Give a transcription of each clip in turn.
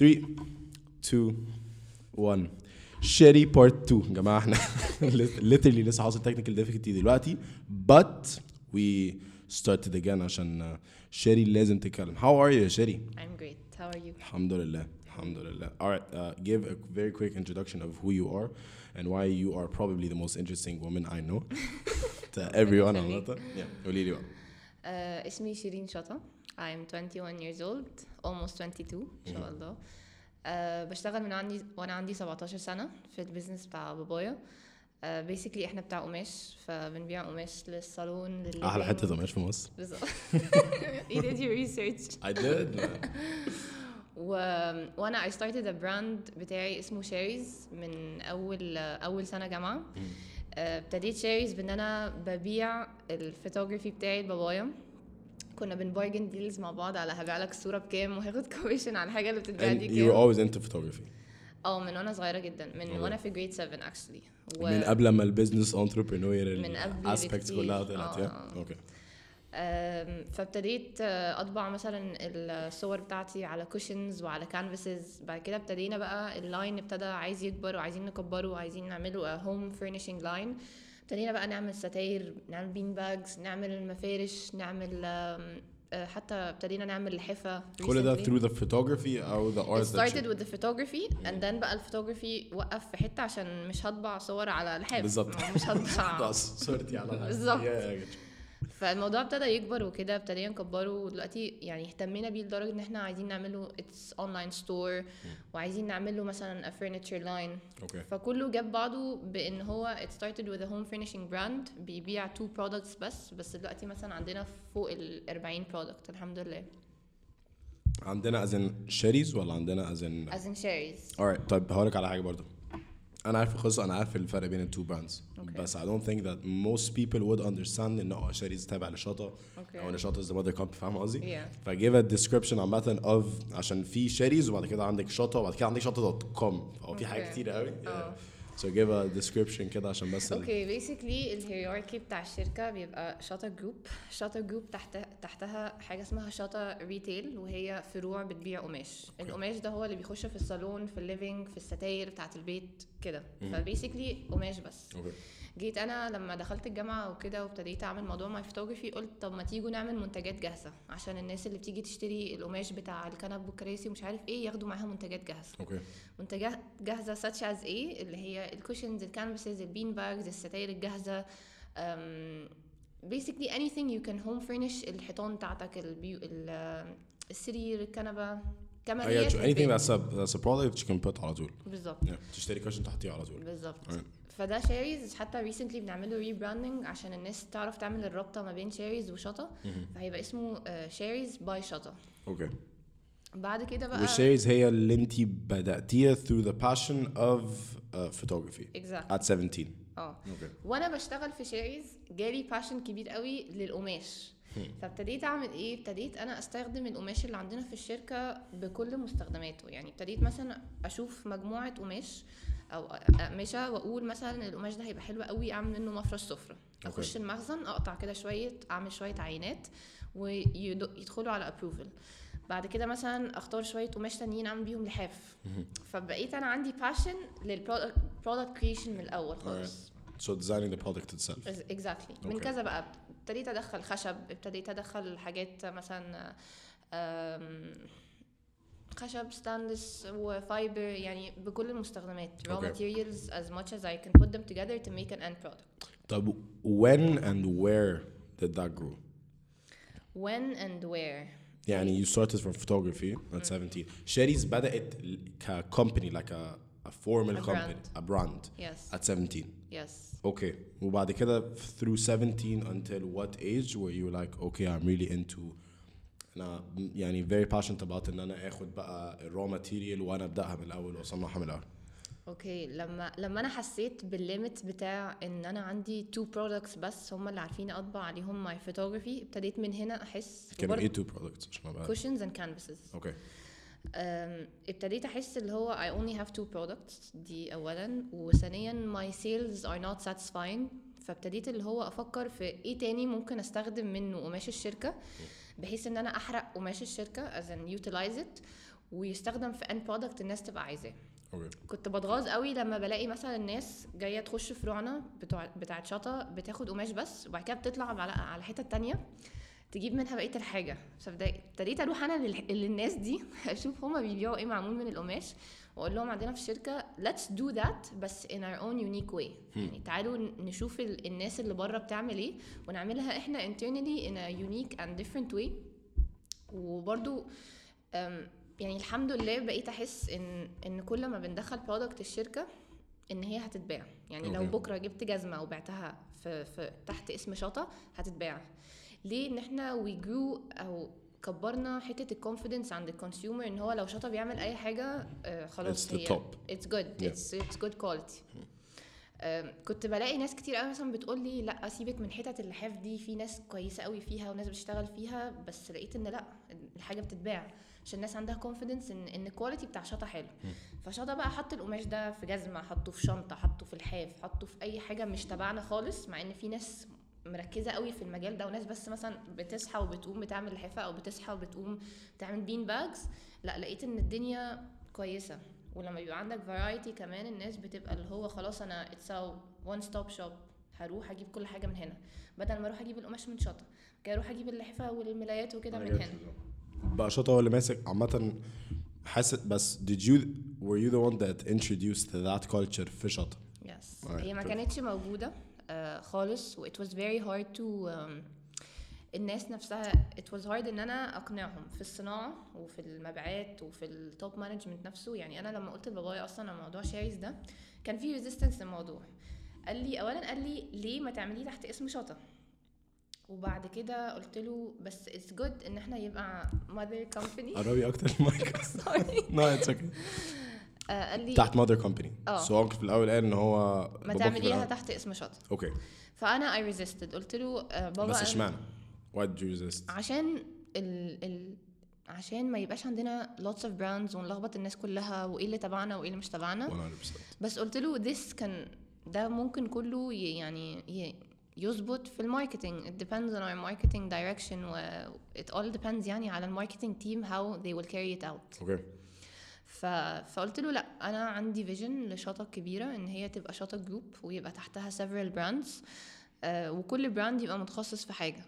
3 2 1 شيري بارت 2 يا جماعه احنا literally لسه حاصل تكنيكال ديفيكولتي دلوقتي but we started again عشان شيري لازم تتكلم how are you يا شيري I'm great. How are you? الحمد لله الحمد لله all right uh, give a very quick introduction of who you are and why you are probably the most interesting woman I know to everyone عامة yeah قولي لي بقى Uh, اسمي شيرين شطة. I'm 21 years old, almost 22 إن شاء الله. بشتغل من عندي وأنا عندي 17 سنة في ال business بتاع بابايا. Uh, basically إحنا بتاع قماش فبنبيع قماش للصالون لل أحلى حتة قماش في مصر بالظبط. you did your research. I did و... وأنا I started a brand بتاعي اسمه شيريز من أول أول سنة جامعة آه، ابتديت شيريز بإن أنا ببيع الفوتوغرافي بتاعي لبابايا كنا بن bargain deals مع بعض على هبيع لك الصورة بكام وهاخد commission على الحاجة اللي بتتباع دي you were كام. always into photography. آه من وأنا صغيرة جدا من أوه. وأنا في grade 7 actually من قبل ما ال business entrepreneur من قبل ال aspects. كلها طلعت. okay أم، فابتديت آه، أطبع مثلا الصور بتاعتي على cushions وعلى canvases بعد كده ابتدينا بقى ال line ابتدى عايز يكبر وعايزين نكبره وعايزين نعمله home furnishing line ابتدينا بقى نعمل ستاير نعمل bean bags نعمل مفارش نعمل آه، حتى ابتدينا نعمل لحفة كل ده through the photography أو the It art that started with the photography and then بقى الفوتوغرافي وقف في حتة عشان مش هطبع صور على لحاف بالظبط. مش هطبع صورتي على الحاجة. بالظبط. فالموضوع ابتدى يكبر وكده ابتدينا نكبره ودلوقتي يعني اهتمينا بيه لدرجة إن إحنا عايزين نعمله its online store وعايزين نعمله مثلا furniture line. okay. فكله جاب بعضه بإن هو started with a home furnishing brand بيبيع two products بس بس دلوقتي مثلا عندنا فوق ال 40 product الحمد لله. عندنا in شيريز ولا عندنا as in cherries alright طيب هقولك على حاجة برضو. أنا عارف القصة أنا عارف الفرق بين ال two brands. بس I don't think that most people would understand إن آه شيريز تابع Okay. أو إن شطه is the mother company فاهم قصدي؟ Yeah. فجيب a description عامة of عشان في شيريز وبعد كده عندك شطه وبعد كده عندك شطه dot com فهو في حاجات. كتير قوي آه. So give a description كده عشان بس okay basically ال hierarchy بتاع الشركة بيبقى شطا group شطا group تحت تحتها حاجة اسمها شطا retail وهي فروع بتبيع قماش. القماش ده هو اللي بيخش في الصالون في ال living في الستاير بتاعت البيت كده. ف basically قماش بس. okay جيت أنا لما دخلت الجامعة وكده وابتديت أعمل موضوع my photography قلت طب ما تيجوا نعمل منتجات جاهزة عشان الناس اللي بتيجي تشتري القماش بتاع الكنب والكراسي ومش عارف إيه ياخدوا معاها منتجات جاهزة. okay. منتجات جاهزة such as إيه؟ اللي هي ال cushions ال canvases ال bean bags الستاير الجاهزة. um, basically anything you can home furnish الحيطان بتاعتك البيو ال- السرير الكنبة get you. anything that's a that's a product you can put على طول. بالظبط. Yeah. تشتري cushion تحطيه على طول. بالظبط. Alright. فده شيريز حتى recently بنعمله rebranding عشان الناس تعرف تعمل الرابطة ما بين شيريز وشطا فهيبقى اسمه شيريز by شطا okay. بعد كده بقى والشيريز هي اللي انت بدأتيها through the passion of uh, photography. Exactly. At 17 آه. okay. وأنا بشتغل في شيريز جالي passion كبير قوي للقماش. فابتديت أعمل إيه؟ ابتديت أنا أستخدم القماش اللي عندنا في الشركة بكل مستخدماته. يعني ابتديت مثلا أشوف مجموعة قماش أو أقمشة وأقول مثلا القماش ده هيبقى حلو قوي أعمل منه مفرش سفرة. أخش المخزن أقطع كده شوية أعمل شوية عينات ويدخلوا على approval بعد كده مثلا أختار شوية قماش تانيين أعمل بيهم لحاف. فبقيت أنا عندي passion لل product creation من الأول خالص. So designing the product itself. exactly من okay. كذا بقى. ابتديت أدخل خشب ابتديت أدخل حاجات مثلا خشب ستانلس وفايبر يعني بكل المستخدمات raw أوكي. materials as much as I can put them together to make an end product طب when and where did that grow when and where يعني you started from photography at 17 شيريز بدأت ك company like a, a formal A company brand. a brand yes at 17 yes okay وبعد كده through 17 until what age were you like okay I'm really into أنا يعني very passionate about إن أنا آخد بقى الرو ماتيريال وأنا أبدأها من الأول وأصنعها من الأول. okay لما لما أنا حسيت بال limit بتاع إن أنا عندي two products بس هم اللي عارفين أطبع عليهم my photography ابتديت من هنا أحس كانوا إيه two products عشان ابقى cushions and canvases okay ابتديت أحس اللي هو I only have two products دي اولا. وثانيا my sales are not satisfying. فابتديت اللي هو أفكر في إيه تاني ممكن أستخدم منه قماش الشركة. بحيث إن أنا أحرق قماش الشركة as in utilize it ويستخدم في end product الناس تبقى عايزاه. كنت بتغاظ قوي لما بلاقي مثلا الناس جاية تخش فروعنا بتوع بتاعت شطا بتاخد قماش بس وبعد كده بتطلع على على حتة تانية تجيب منها بقية الحاجة. فابتديت أروح أنا لل- للناس دي أشوف هما بيبيعوا إيه معمول من القماش. واقول لهم عندنا في الشركة let's do that بس in our own unique way. يعني تعالوا نشوف ال- الناس اللي بره بتعمل إيه ونعملها إحنا internally in a unique and different way. وبرضو أم، يعني الحمد لله بقيت أحس إن إن كل ما بندخل product الشركة إن هي هتتباع. يعني لو okay. بكرة جبت جزمة وبعتها في, في تحت اسم شطا هتتباع. ليه؟ إن إحنا we grew أو كبرنا حتة ال confidence عند ال consumer إن هو لو شطا بيعمل أي حاجة آه خلاص It's هي. it's good. it's it's good quality كنت بلاقي ناس كتير قوي مثلا بتقول لي لا سيبك من حتت اللحاف دي في ناس كويسة قوي فيها وناس بتشتغل فيها. بس لقيت إن لا الحاجة بتتباع. عشان الناس عندها confidence إن إن ال quality بتاع شطا حلو. فشطا بقى حط القماش ده في جزمة حطه في شنطة حطه في لحاف حطه في أي حاجة مش تبعنا خالص مع إن في ناس مركزة قوي في المجال ده وناس بس مثلا بتصحى وبتقوم بتعمل لحافه أو بتصحى وبتقوم تعمل bean bags لا لقيت إن الدنيا كويسة. ولما بيبقى عندك variety كمان الناس بتبقى اللي هو خلاص أنا it's one stop shop هروح أجيب كل حاجة من هنا. بدل ما أروح أجيب القماش من شطه كده أروح أجيب اللحفه والملايات وكده من هنا. بقى شطا هو اللي ماسك. عامة حاسس بس did you were you the one that introduced that culture في شطا؟ yes Alright, هي ما. كانتش موجودة. خالص و it was very hard to um, الناس نفسها it was hard إن أنا أقنعهم في الصناعة وفي المبيعات وفي ال top management نفسه. يعني أنا لما قلت لبابا يا أصلا على موضوع شاريز ده كان في resistance للموضوع. قال لي اولا قال لي ليه ما تعمليه تحت اسم شطا وبعد كده قلت له بس it's good إن إحنا يبقى mother company قربي أكتر ال mic. sorry no it's okay قال لي تحت company. آه. so هو في الأول قال إن هو ما تعمليها. تحت اسم شطا okay فأنا I resisted قلت له آه، بابا بس اشمعنى؟ did you resist؟ عشان ال ال عشان ما يبقاش عندنا lots of brands ونلخبط الناس كلها وإيه اللي تبعنا وإيه اللي مش تبعنا. 100% بس قلت له this كان ده ممكن كله يعني يظبط في ال marketing. It depends on our marketing direction و it all depends يعني على ال marketing team how they will carry it out. okay ف... فقلت له لا أنا عندي vision لشطة كبيرة إن هي تبقى شطة group ويبقى تحتها several brands آه وكل brand يبقى متخصص في حاجة.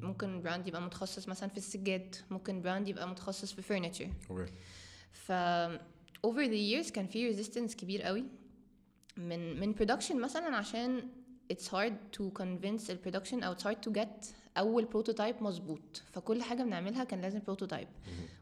ممكن brand يبقى متخصص مثلا في السجاد ممكن brand يبقى متخصص في okay. ف over the years كان في resistance كبير قوي من من production مثلا عشان it's hard to convince ال production أو it's hard to get أول prototype مظبوط فكل حاجة بنعملها كان لازم prototype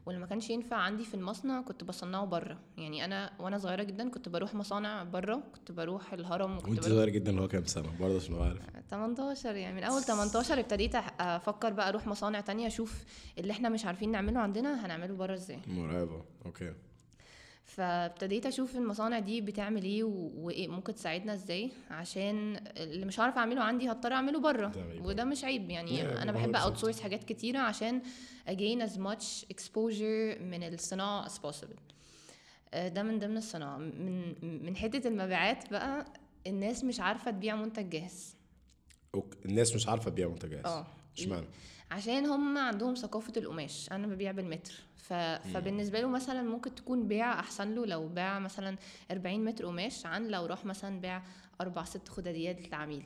واللي ما كانش ينفع عندي في المصنع كنت بصنعه بره يعني أنا وأنا صغيرة جدا كنت بروح مصانع بره كنت بروح الهرم وكنت وأنت بروح صغير جدا اللي هو كام سنة؟ برضه عشان عارف. 18 يعني من أول 18 ابتديت أفكر بقى أروح مصانع تانية أشوف اللي إحنا مش عارفين نعمله عندنا هنعمله بره إزاي. مرعبة. okay. فابتديت أشوف المصانع دي بتعمل إيه وايه ممكن تساعدنا إزاي؟ عشان اللي مش عارف أعمله عندي هضطر أعمله بره. وده مش عيب يعني. أنا بحب 100%. outsource حاجات كتيرة عشان again as much exposure من الصناعة as possible. آه، ده من ضمن الصناعة. من من حتة المبيعات بقى الناس مش عارفة تبيع منتج جاهز. Okay الناس مش عارفة تبيع منتجات آه. إشمعنى؟ عشان هم عندهم ثقافة القماش. أنا ببيع بالمتر. ف... فبالنسبة له مثلا ممكن تكون بيع أحسن له لو باع مثلا 40 متر قماش عن لو راح مثلا باع أربع set خداديات للعميل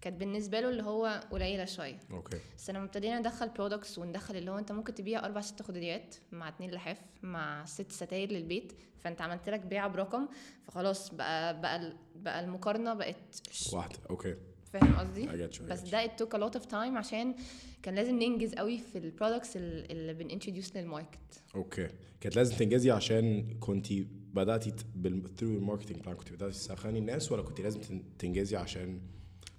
كانت بالنسبة له اللي هو قليلة شوية. Okay. بس لما ابتدينا ندخل products وندخل اللي هو أنت ممكن تبيع أربع set خداديات مع اتنين لحاف مع set ستاير للبيت. فأنت عملت لك بيعه برقم. فخلاص بقى بقى بقى المقارنة بقت واحدة. أوكي. فاهم قصدي؟ بس. ده it took a lot of time عشان كان لازم ننجز قوي في ال products اللي بن introduce للماركت أوكي كانت لازم تنجزي عشان كنت بدأتي بال through ال marketing plan كنت بدأتي تسخني الناس ولا كنت لازم تن- تنجزي عشان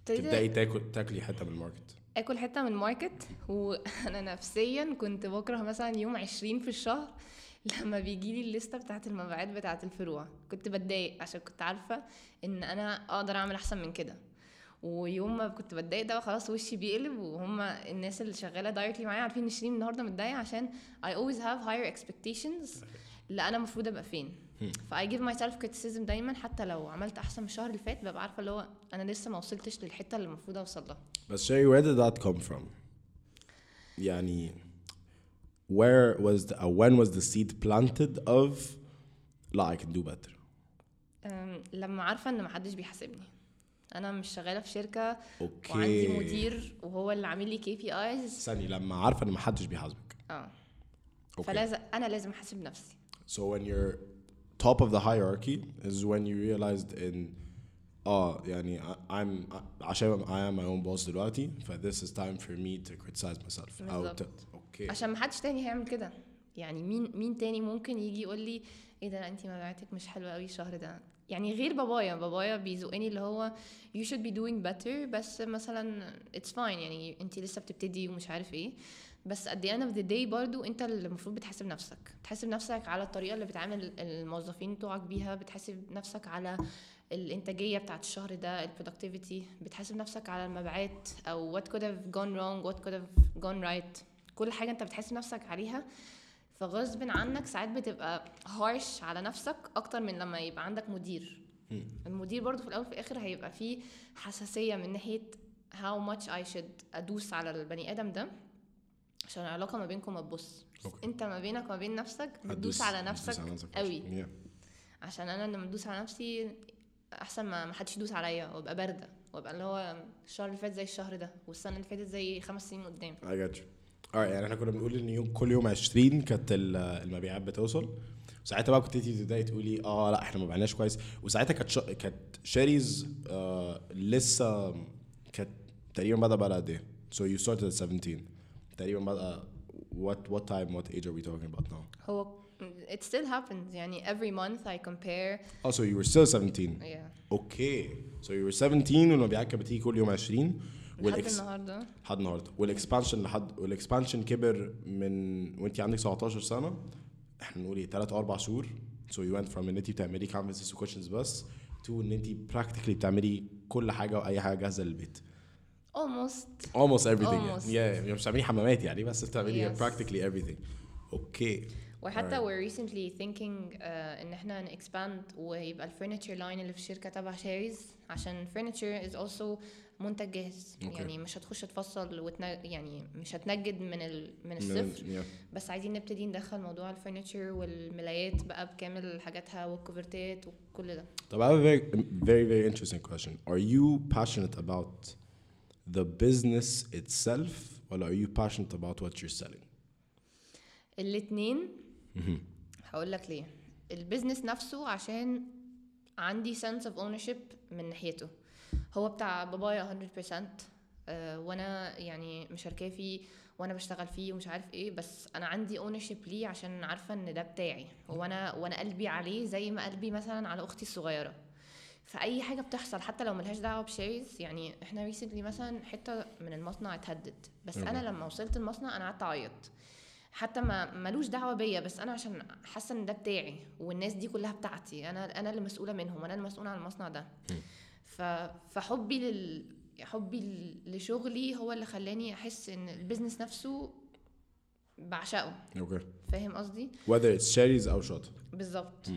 تبدأي تاكل تاكلي حتة من ال market؟ آكل حتة من ال market. وأنا نفسيا كنت بكره مثلا يوم 20 في الشهر لما بيجي لي الليستة بتاعت المبيعات بتاعت الفروع. كنت بتضايق عشان كنت عارفة إن أنا أقدر أعمل أحسن من كده. ويوم ما كنت بتضايق ده خلاص وشي بيقلب وهم الناس اللي شغالة directly معايا عارفين إن شيرين النهارده متضايقة عشان I always have higher expectations اللي أنا المفروض أبقى فين. ف I give myself criticism دايما حتى لو عملت أحسن من الشهر اللي فات ببقى عارفة اللي هو أنا لسه ما وصلتش للحتة اللي المفروض أوصل لها. بس شيري where did that come from؟ يعني where was the, uh, when was the seed planted of لا I can do better لما عارفة إن محدش بيحاسبني. أنا مش شغالة في شركة أوكي. وعندي مدير وهو اللي عامل لي KPIs ثانية لما عارفة إن محدش بيحاسبك. آه. Okay. فلازم أنا لازم أحاسب نفسي. So when you're top of the hierarchy is when you realized in آه يعني I'm عشان I am my own boss دلوقتي ف this is time for me to criticize myself. أو أوكي. عشان محدش تاني هيعمل كده. يعني مين مين تاني ممكن يجي يقول لي إيه ده انت مبيعاتك مش حلوة قوي الشهر ده. يعني غير بابايا بابايا بيزقني اللي هو you should be doing better بس مثلا it's fine يعني انت لسه بتبتدي ومش عارف إيه. بس at the end of the day برضو انت اللي المفروض بتحاسب نفسك. بتحاسب نفسك على الطريقة اللي بتعامل الموظفين بتوعك بيها. بتحاسب نفسك على الإنتاجية بتاعت الشهر ده ال productivity بتحاسب نفسك على المبيعات أو what could have gone wrong what could have gone right. كل حاجة انت بتحاسب نفسك عليها. فغصب عنك ساعات بتبقى harsh على نفسك أكتر من لما يبقى عندك مدير. المدير برضو في الأول وفي الآخر هيبقى فيه حساسية من ناحية how much I should أدوس على البني آدم ده عشان العلاقة ما بينكم ما تبوظش. أنت ما بينك وما بين نفسك بتدوس على نفسك قوي. عشان أنا لما أدوس على نفسي أحسن ما ما حدش يدوس عليا وأبقى باردة وأبقى اللي هو الشهر اللي فات زي الشهر ده والسنة اللي فاتت زي خمس سنين قدام I got you. Alright يعني إحنا كنا بنقول إن يوم كل يوم 20 كانت ال- المبيعات بتوصل. ساعتها بقى كنت تبدأي تقولي آه لا إحنا ما بعناش كويس. وساعتها كانت شا... كانت شاريز آه لسه كانت تقريبا بدأ بقى قد إيه؟ So you started at 17 تقريبا بدأ what what time what age are we talking about now? هو it still happens يعني every month I compare. Oh so you were still 17 yeah. okay. So you were 17 والمبيعات كانت بتيجي كل يوم 20 لحد النهارده. لحد النهارده. وال expansion لحد وال expansion كبر من وانت عندك 17 سنة. إحنا نقول إيه 3 أو 4 شهور. So you went from إن انت بتعملي canvases و cushions بس to إن انت practically بتعملي كل حاجة وأي حاجة جاهزة للبيت. Almost. Almost everything Almost. يعني yeah مش بتعملي حمامات يعني بس بتعملي Yes. practically everything. okay وحتى Alright. we're recently thinking uh, ان احنا ن expand ويبقى الفurniture line اللي في الشركه تبع شاريز عشان furniture is also منتج جاهز Okay. يعني مش هتخش تفصل وتن... يعني مش هتنجد من ال... من من- الصفر yeah. بس عايزين نبتدي ندخل موضوع الفurniture والملايات بقى بكامل حاجاتها والكوفرتات وكل ده طب I have a very very very interesting question are you passionate about the business itself ولا are you passionate about what you're selling الاتنين هقول لك ليه. البيزنس نفسه عشان عندي sense of ownership من ناحيته. هو بتاع بابايا 100% آه، وأنا يعني مشاركاه فيه وأنا بشتغل فيه ومش عارف إيه بس أنا عندي ownership ليه عشان عارفة ان ده بتاعي. وأنا وأنا قلبي عليه زي ما قلبي مثلا على أختي الصغيرة. فأي حاجة بتحصل حتى لو ملهاش دعوة بشيرز يعني إحنا recently مثلا حتة من المصنع اتهد بس أنا. لما وصلت المصنع أنا قعدت أعيط. حتى ما ملوش دعوة بيا بس أنا عشان حاسة إن ده بتاعي والناس دي كلها بتاعتي. أنا أنا اللي مسؤولة منهم وأنا المسؤولة عن المصنع ده. ف فحبي لل حبي لشغلي هو اللي خلاني أحس إن ال business نفسه بعشقه. Okay. فاهم قصدي؟ Whether it's Sherry's أو شاطه بالظبط.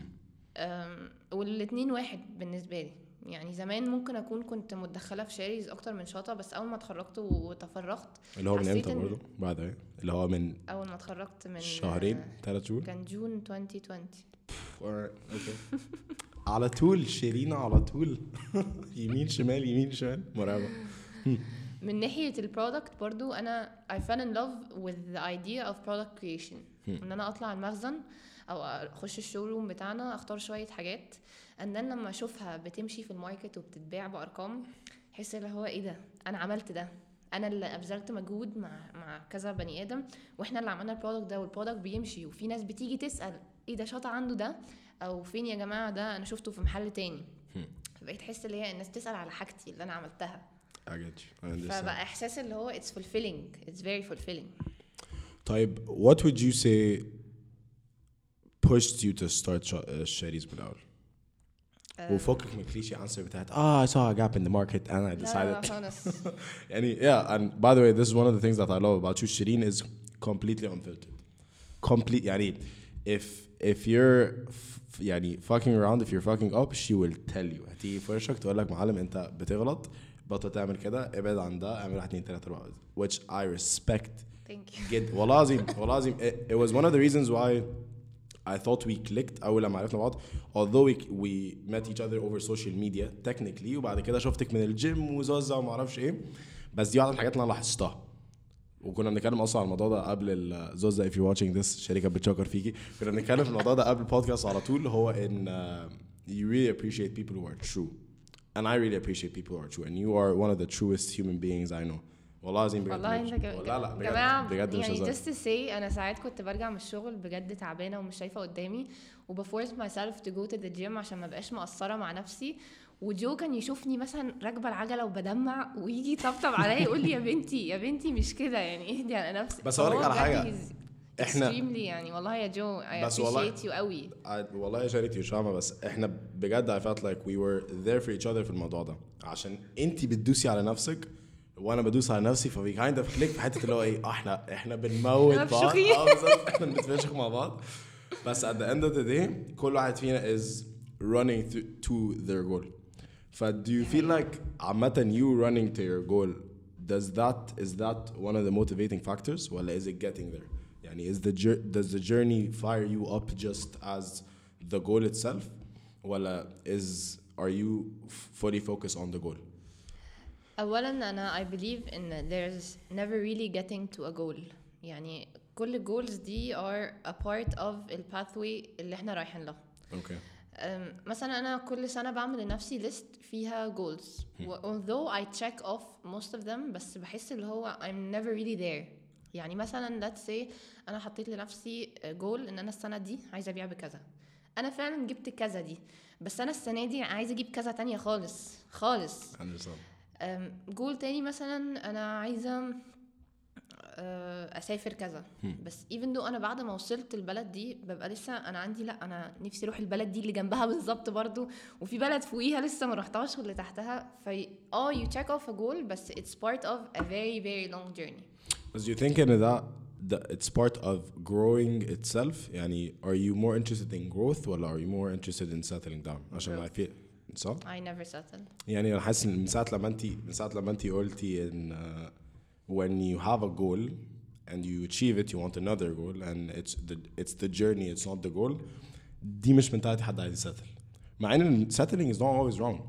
والاتنين واحد بالنسبة لي. يعني زمان ممكن أكون كنت متدخلة في شاريز أكتر من شاطه بس أول ما اتخرجت وتفرغت اللي هو من إمتى برضه؟ بعد إيه؟ اللي هو من أول ما اتخرجت من شهرين ثلاث شهور؟ كان June 2020 Alright, okay. على طول شيرين على طول. يمين شمال يمين شمال. مرعبة من ناحية ال product برضو أنا I fell in love with the idea of product creation. إن أنا أطلع المخزن أو أخش ال showroom بتاعنا أختار شوية حاجات. And then لما أشوفها بتمشي في ال market وبتتباع بأرقام أحس اللي هو إيه ده؟ أنا عملت ده. أنا اللي أبذلت مجهود مع مع كذا بني آدم وإحنا اللي عملنا ال product ده وال product بيمشي وفي ناس بتيجي تسأل إيه ده؟ شاطه عنده ده؟ أو فين يا جماعة ده؟ أنا شفته في محل تاني. فبقيت أحس اللي هي الناس تسال على حاجتي اللي أنا عملتها. فبقى إحساس اللي هو it's fulfilling. It's very fulfilling. طيب what would you say pushed you to start sh- uh, Sherry's من الأول؟ وفكك من الكليشيه answer بتاعت ah I saw a gap in the market and I لا لا لا decided خالص يعني yeah and by the way this is one of the things that I love about you Shireen is completely unfiltered complete يعني if if you're f- يعني fucking around if you're fucking up she will tell you هتيجي في وشك تقول لك معلم انت بتغلط بطل تعمل كده ابعد عن ده اعمل واحد اتنين تلاته اربعه which I respect ثانك يو جد والله العظيم والله العظيم it, it was one of the reasons why I thought we clicked اول لما عرفنا بعض although we, we met each other over social media technically وبعد كده شفتك من الجيم وزوزة وما اعرفش ايه بس دي واحده من الحاجات اللي انا لاحظتها وكنا بنتكلم اصلا على الموضوع ده قبل ال- زوزة if you're watching this شركه بتشكر فيكي كنا بنتكلم في الموضوع ده قبل البودكاست على طول هو ان uh, you really appreciate people who are true and I really appreciate people who are true and you are one of the truest human beings I know والله العظيم بجد والله انت لا لا بجد جماعة بجد مش يعني to say أنا ساعات كنت برجع من الشغل بجد تعبانة ومش شايفة قدامي وب force myself to go to the gym عشان ما بقاش مقصرة مع نفسي. وجو كان يشوفني مثلا راكبة العجلة وبدمع ويجي يطبطب عليا يقول لي يا بنتي يا بنتي مش كده يعني اهدي على نفسك بس أقول لك على إحنا- extremely يعني والله يا جو I بس والله- appreciate you قوي. والله يا شاريتي مش فاهمه بس إحنا بجد I felt like we were there for each other في الموضوع ده. عشان انت بتدوسي على نفسك وأنا بدوس على نفسي ف we kind of click في حتة اللي هو إيه آه، إحنا إحنا بنموت بعض. آه بالظبط إحنا بنتفشخ مع بعض بس at the end of the day كل واحد فينا is running to, their goal ف do you feel like عامة you running to your goal does that is that one of the motivating factors ولا is it getting there يعني is the does the journey fire you up just as the goal itself ولا is are you fully focused on the goal اولا أنا I believe إن there's never really getting to a goal. يعني كل goals دي are a part of ال pathway اللي إحنا رايحين له. Okay. أم، مثلا أنا كل سنة بعمل لنفسي list فيها goals. و- although I check off most of them بس بحس اللي هو I'm never really there. يعني مثلا let's say أنا حطيت لنفسي goal إن أنا السنة دي عايزة أبيع بكذا. أنا فعلا جبت كذا دي. بس أنا السنة دي عايزة أجيب كذا تانية خالص. خالص. Understand. أم، جول تاني مثلا أنا عايزة آه، أسافر كذا. بس even though أنا بعد ما وصلت البلد دي ببقى لسه أنا عندي لأ أنا نفسي أروح البلد دي اللي جنبها بالظبط برضو. وفي بلد فوقيها لسه ما رحتهاش واللي تحتها. ف آه you check off a goal بس it's part of a very very long journey بس you think إن the it's part of growing itself يعني are you more interested in growth ولا are you more interested in settling down عشان I feel صح I never settle يعني انا حاسس ان من ساعه لما انت من ساعه لما انت قلتي ان uh, when you have a goal and you achieve it you want another goal and it's the it's the journey it's not the goal دي مش mentality حد عايز يسيتل مع ان settling is not always wrong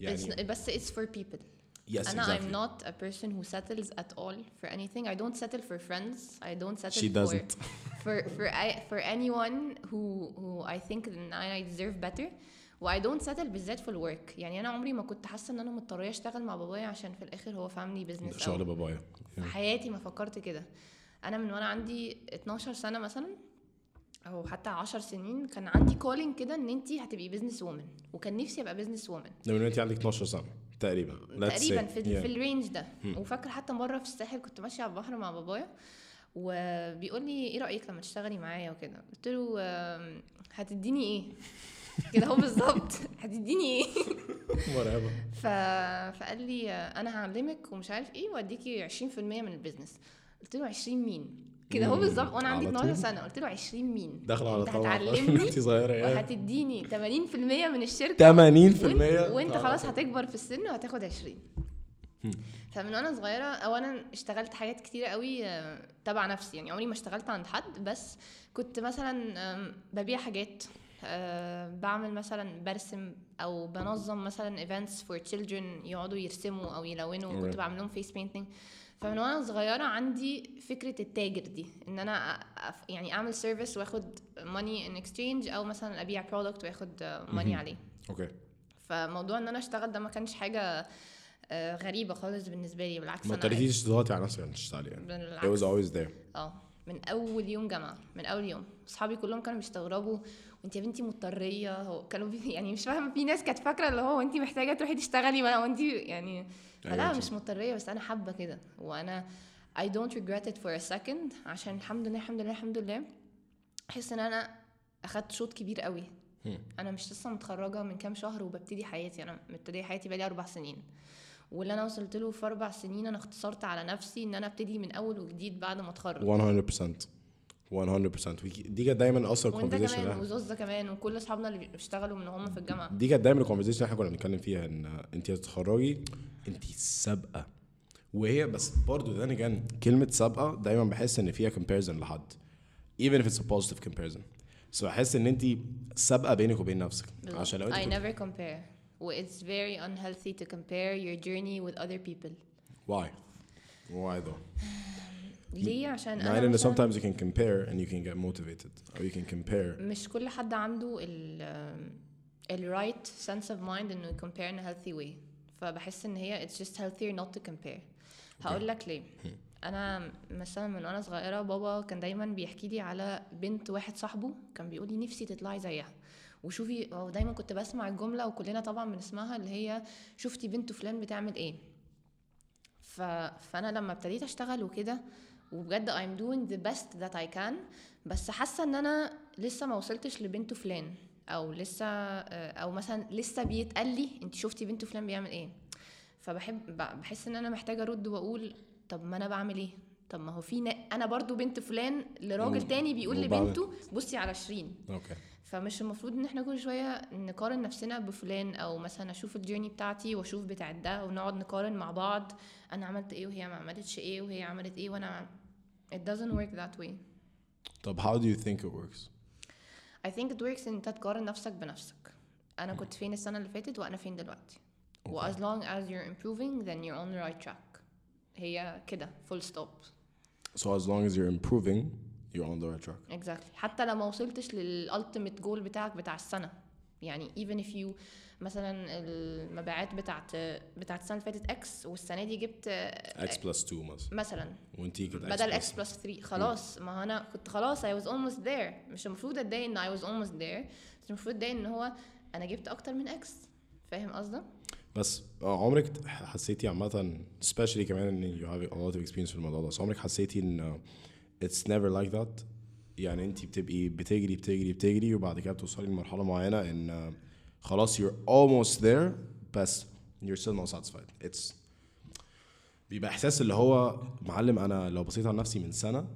يعني it's, بس it's for people yes أنا exactly I'm not a person who settles at all for anything. I don't settle for friends. I don't settle She for doesn't. for for I, for anyone who who I think that I deserve better. و I don't settle بالذات في ال work يعني أنا عمري ما كنت حاسة إن أنا مضطرة أشتغل مع بابايا عشان في الآخر هو family business شغل بابايا. في حياتي ما فكرت كده. أنا من وأنا عندي 12 سنة مثلا أو حتى 10 سنين كان عندي calling كده إن أنت هتبقي business woman وكان نفسي أبقى business woman ده من انت عندك 12 سنة تقريبا. تقريبا. في, Yeah. في ال range ده. وفاكرة حتى مرة في الساحل كنت ماشية على البحر مع بابايا وبيقول لي إيه رأيك لما تشتغلي معايا وكده؟ قلت له هتديني إيه؟ كده هو بالظبط. هتديني إيه؟ مرعبه ف... فقال لي أنا هعلمك ومش عارف إيه وأديكي 20% من ال business قلت له 20 مين؟ كده هو. بالظبط. وأنا عندي على 12 طول. سنة. قلت له 20 مين؟ داخله على طبعا هتعلمني؟ صغيرة وهتديني 80% من الشركة. 80% وانت, وإنت خلاص هتكبر في السن وهتاخد 20 فمن وأنا صغيرة اولا اشتغلت حاجات كتيرة قوي آه، تبع نفسي. يعني عمري ما اشتغلت عند حد بس كنت مثلا ببيع حاجات. آه، بعمل مثلا برسم أو بنظم مثلا events for children يقعدوا يرسموا أو يلونوا. كنت بعمل لهم face painting فمن وأنا صغيرة عندي فكرة التاجر دي إن أنا يعني أعمل service وآخد money in exchange أو مثلا أبيع product وآخد money عليه. Okay. فموضوع إن أنا أشتغل ده ما كانش حاجة آه، غريبة خالص بالنسبة لي. بالعكس ما اضطريتيش تضغطي على نفسك عشان تشتغلي يعني. It was بالعكس. always there. آه من أول يوم جامعة من أول يوم. أصحابي كلهم كانوا بيستغربوا وانت يا بنتي مضطرية هو كانوا يعني مش فاهمة في ناس كانت فاكرة اللي هو انت محتاجة تروحي تشتغلي ولا وانت يعني فلا أيوة مش مضطرية بس أنا حابة كده وأنا I don't regret it for a second عشان الحمد لله الحمد لله الحمد لله أحس إن أنا أخدت شوط كبير قوي. أنا مش لسه متخرجة من كام شهر وببتدي حياتي أنا مبتدية حياتي بقالي أربع سنين. واللي أنا وصلت له في أربع سنين أنا اختصرت على نفسي إن أنا أبتدي من أول وجديد بعد ما أتخرج. 100% 100% ويكي- دي كانت دايما أصلا وأنت كمان ده وزوزة كمان وكل أصحابنا اللي بيشتغلوا من هم في الجامعة. دي كانت دايما الكونفرزيشن إحنا كنا بنتكلم فيها إن انت هتتخرجي انت سابقة. وهي بس برضه ده كان كلمة سابقة دايما بحس إن فيها comparison لحد. Even if it's a positive comparison. So بحس إن انت سابقة بينك وبين نفسك. عشان لو انت I never compare. it's very unhealthy to compare your journey with other people. Why? Why though? ليه؟ عشان مع أنا إن sometimes you can compare and you can get motivated or you can compare. مش كل حد عنده ال ال right sense of mind إنه compare in a healthy way. فبحس إن هي it's just healthier not to compare. هقول لك ليه. أنا مثلا من وأنا صغيرة بابا كان دايما بيحكي لي على بنت واحد صاحبه كان بيقول لي نفسي تطلعي زيها. وشوفي هو دايما كنت بسمع الجملة وكلنا طبعا بنسمعها اللي هي شفتي بنت فلان بتعمل إيه. ف... فأنا لما ابتديت أشتغل وكده وبجد I'm doing the best that I can. بس حاسة إن أنا لسه ما وصلتش لبنت فلان. أو لسه أو مثلا لسه بيتقال لي أنت شفتي بنت فلان بيعمل إيه. فبحب بحس إن أنا محتاجة أرد وأقول طب ما أنا بعمل إيه؟ طب ما هو في نا- أنا برضو بنت فلان لراجل و- تاني بيقول لبنته بصي على شيرين. أوكي. فمش المفروض إن إحنا كل شوية نقارن نفسنا بفلان أو مثلا أشوف الجيرني بتاعتي وأشوف بتاع ده ونقعد نقارن مع بعض أنا عملت إيه وهي ما عملتش إيه وهي عملت إيه وأنا it doesn't work that way. طب how do you think it works? I think it works إن أنت تقارن نفسك بنفسك. أنا كنت فين السنة اللي فاتت وأنا فين دلوقتي. و as long as you're improving then you're on the right track. هي كده full stop. So as long as you're improving you're on the right track. Exactly. حتى لو ما وصلتش للالتيميت جول بتاعك بتاع السنة. يعني even if you مثلا المبيعات بتاعت بتاعت السنة اللي فاتت X والسنة دي جبت x plus 2 مثلا. مثلا. وانتي كده بدل X plus 3 خلاص ما أنا كنت خلاص I was almost there. مش المفروض أتضايق إن I was almost there. بس المفروض أتضايق إن هو أنا جبت أكتر من X فاهم قصدي؟ بس آه، عمرك حسيتي عامة especially كمان إن you have a lot of experience في الموضوع ده بس عمرك حسيتي إن it's never like that يعني انت بتبقي بتجري بتجري بتجري وبعد كده بتوصلي لمرحلة معينة إن uh, خلاص you're almost there بس you're still not satisfied. It's بيبقى إحساس اللي هو معلم أنا لو بصيت على نفسي من سنة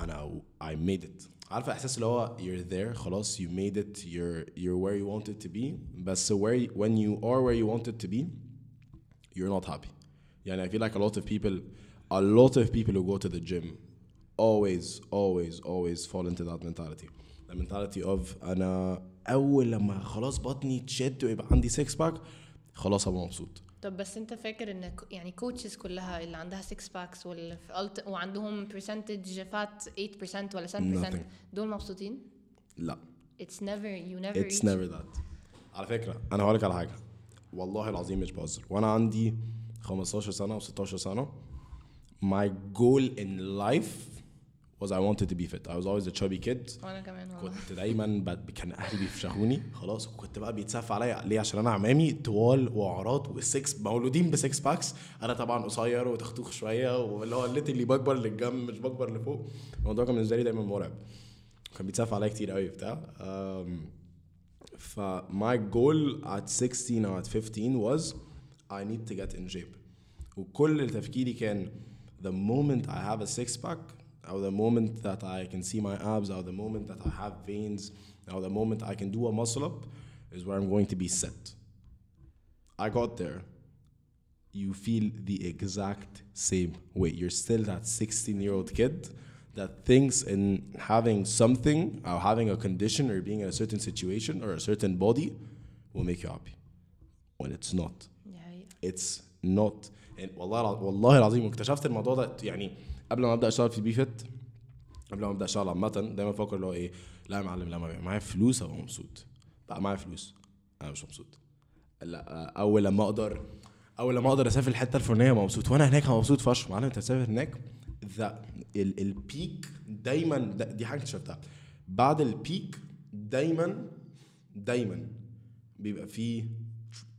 أنا I made it. عارفة احساس اللي هو you're there خلاص you made it you're you're where you wanted to be بس where when you are where you wanted to be you're not happy يعني I feel like a lot of people a lot of people who go to the gym always always always fall into that mentality the mentality of انا اول لما خلاص بطني تشد ويبقى عندي six pack خلاص ابقى مبسوط طب بس انت فاكر ان يعني coaches كلها اللي عندها 6 packs واللي وعندهم percentage fat 8% ولا 7% Nothing. دول مبسوطين؟ لا. Never you never It's reach. never that. على فكرة أنا هقولك على حاجة. والله العظيم مش بهزر. وأنا عندي 15 سنة أو 16 سنة my goal in life was I wanted to be fit. I was always a chubby kid. وأنا كمان والله. كنت دايما ب- كان أهلي بيفشخوني. خلاص وكنت بقى بيتسف عليا ليه؟ عشان أنا عمامي طوال وعراض والسكس مولودين ب six packs أنا طبعا قصير وتختوخ شوية واللي هو اللي بكبر للجنب مش بكبر لفوق. الموضوع كان بالنسبة لي دايما مرعب. كان بيتسف عليا كتير قوي بتاع ف my goal at 16 or at 15 was I need to get in shape. وكل تفكيري كان the moment I have a six pack or the moment that I can see my abs or the moment that I have veins or the moment I can do a muscle up is where I'm going to be set I got there you feel the exact same way you're still that 16 year old kid that thinks in having something or having a condition or being in a certain situation or a certain body will make you happy when it's not دي حقيقة. it's not يعني والله الع- والله العظيم واكتشفت الموضوع ده يعني قبل ما أبدأ أشتغل في بي فيت قبل ما أبدأ أشتغل عامة دايما بفكر اللي هو إيه لا يا معلم لما يبقى معايا فلوس أبقى مبسوط. بقى معايا فلوس أنا مش مبسوط. لا أول لما أقدر أول لما أقدر أسافر الحتة الفلانية أبقى مبسوط وأنا هناك مبسوط فشخ. معلم أنت تسافر هناك the ال- ال peak دايما دي حاجة اكتشفتها. بعد ال peak دايما دايما بيبقى فيه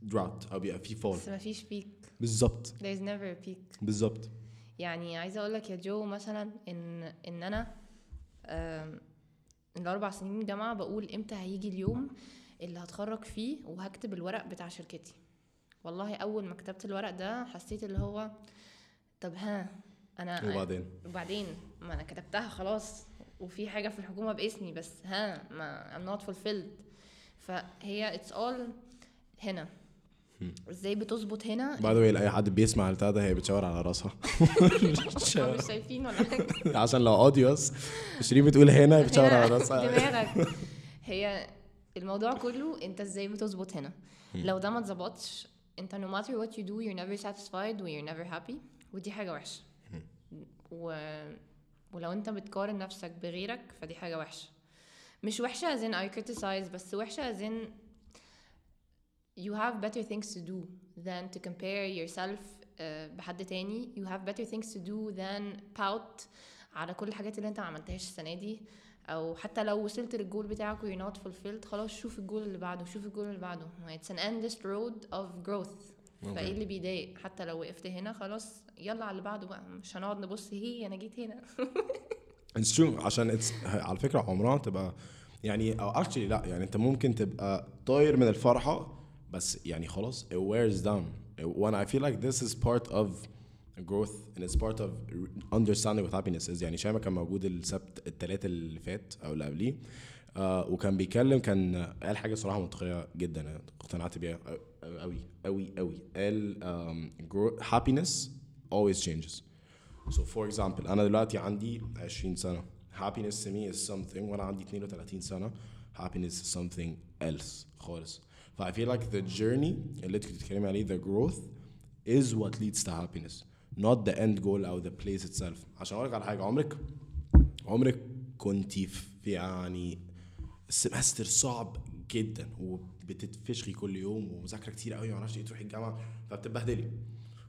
drought أو بيبقى فيه fall بس مفيش peak بالظبط. There's never a peak. بالظبط. يعني عايزة أقول لك يا جو مثلا إن إن أنا الأربع سنين جامعة بقول إمتى هيجي اليوم اللي هتخرج فيه وهكتب الورق بتاع شركتي. والله أول ما كتبت الورق ده حسيت اللي هو طب ها أنا وبعدين؟ وبعدين؟ ما أنا كتبتها خلاص وفي حاجة في الحكومة باسمي بس ها ما I'm not fulfilled. فهي it's all هنا. إزاي بتظبط هنا؟ By the way لأي حد بيسمع البتاع ده هي بتشاور على راسها. مش شايفين ولا حاجة. عشان لو audio بس شيرين بتقول هنا بتشاور على راسها. دماغك. هي الموضوع كله انت إزاي بتظبط هنا. لو ده ما اتظبطش انت no matter what you do you're never satisfied و you're never happy ودي حاجة وحشة. و... ولو انت بتقارن نفسك بغيرك فدي حاجة وحشة. مش وحشة as in I criticize بس وحشة as in you have better things to do than to compare yourself uh, بحد تاني. You have better things to do than pout على كل الحاجات اللي انت ما عملتهاش السنة دي. أو حتى لو وصلت للجول بتاعك و you're not fulfilled خلاص شوف الجول اللي بعده شوف الجول اللي بعده. It's an endless road of growth. فإيه اللي بيضايق؟ حتى لو وقفت هنا خلاص يلا على اللي بعده بقى. مش هنقعد نبص هي أنا جيت هنا. It's true. عشان it's على فكرة عمرها تبقى يعني أو actually لا يعني أنت ممكن تبقى طاير من الفرحة بس يعني خلاص it wears down when I feel like this is part of growth and it's part of understanding what happiness is يعني شايما كان موجود السبت التلاتة اللي فات أو اللي قبليه آه وكان بيتكلم كان قال حاجة صراحة منطقية جدا اقتنعت بيها قوي قوي قوي قال um, happiness always changes So for example أنا دلوقتي عندي 20 سنة happiness to me is something وأنا عندي 32 سنة happiness is something else خالص I feel like the journey اللي انت كنت بتتكلمي عليه the growth is what leads to happiness. Not the end goal أو the place itself. عشان أقول لك على حاجة عمرك عمرك كنتي في يعني ال semester صعب جدا وبتتفشخي كل يوم ومذاكرة كتير قوي معرفش إيه تروحي الجامعة فبتتبهدلي.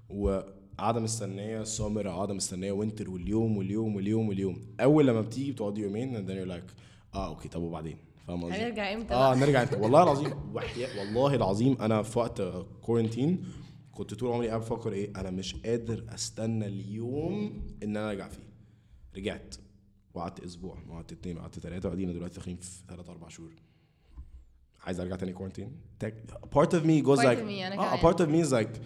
وقاعدة مستنية سمر أو قاعدة مستنية winter واليوم واليوم واليوم واليوم. أول لما بتيجي بتقعدي يومين and then آه okay طب وبعدين؟ فاهم قصدي؟ هنرجع إمتى آه؟ نرجع إمتى والله العظيم والله العظيم أنا في وقت quarantine كنت طول عمري قاعد بفكر إيه أنا مش قادر أستنى اليوم إن أنا أرجع فيه رجعت وقعدت أسبوع وقعدت اتنين وقعدت تلاتة وقاعدين دلوقتي داخلين في ثلاث أربع شهور عايز أرجع تاني كورنتين part of me goes Part like of me، آه كمان. part of me is like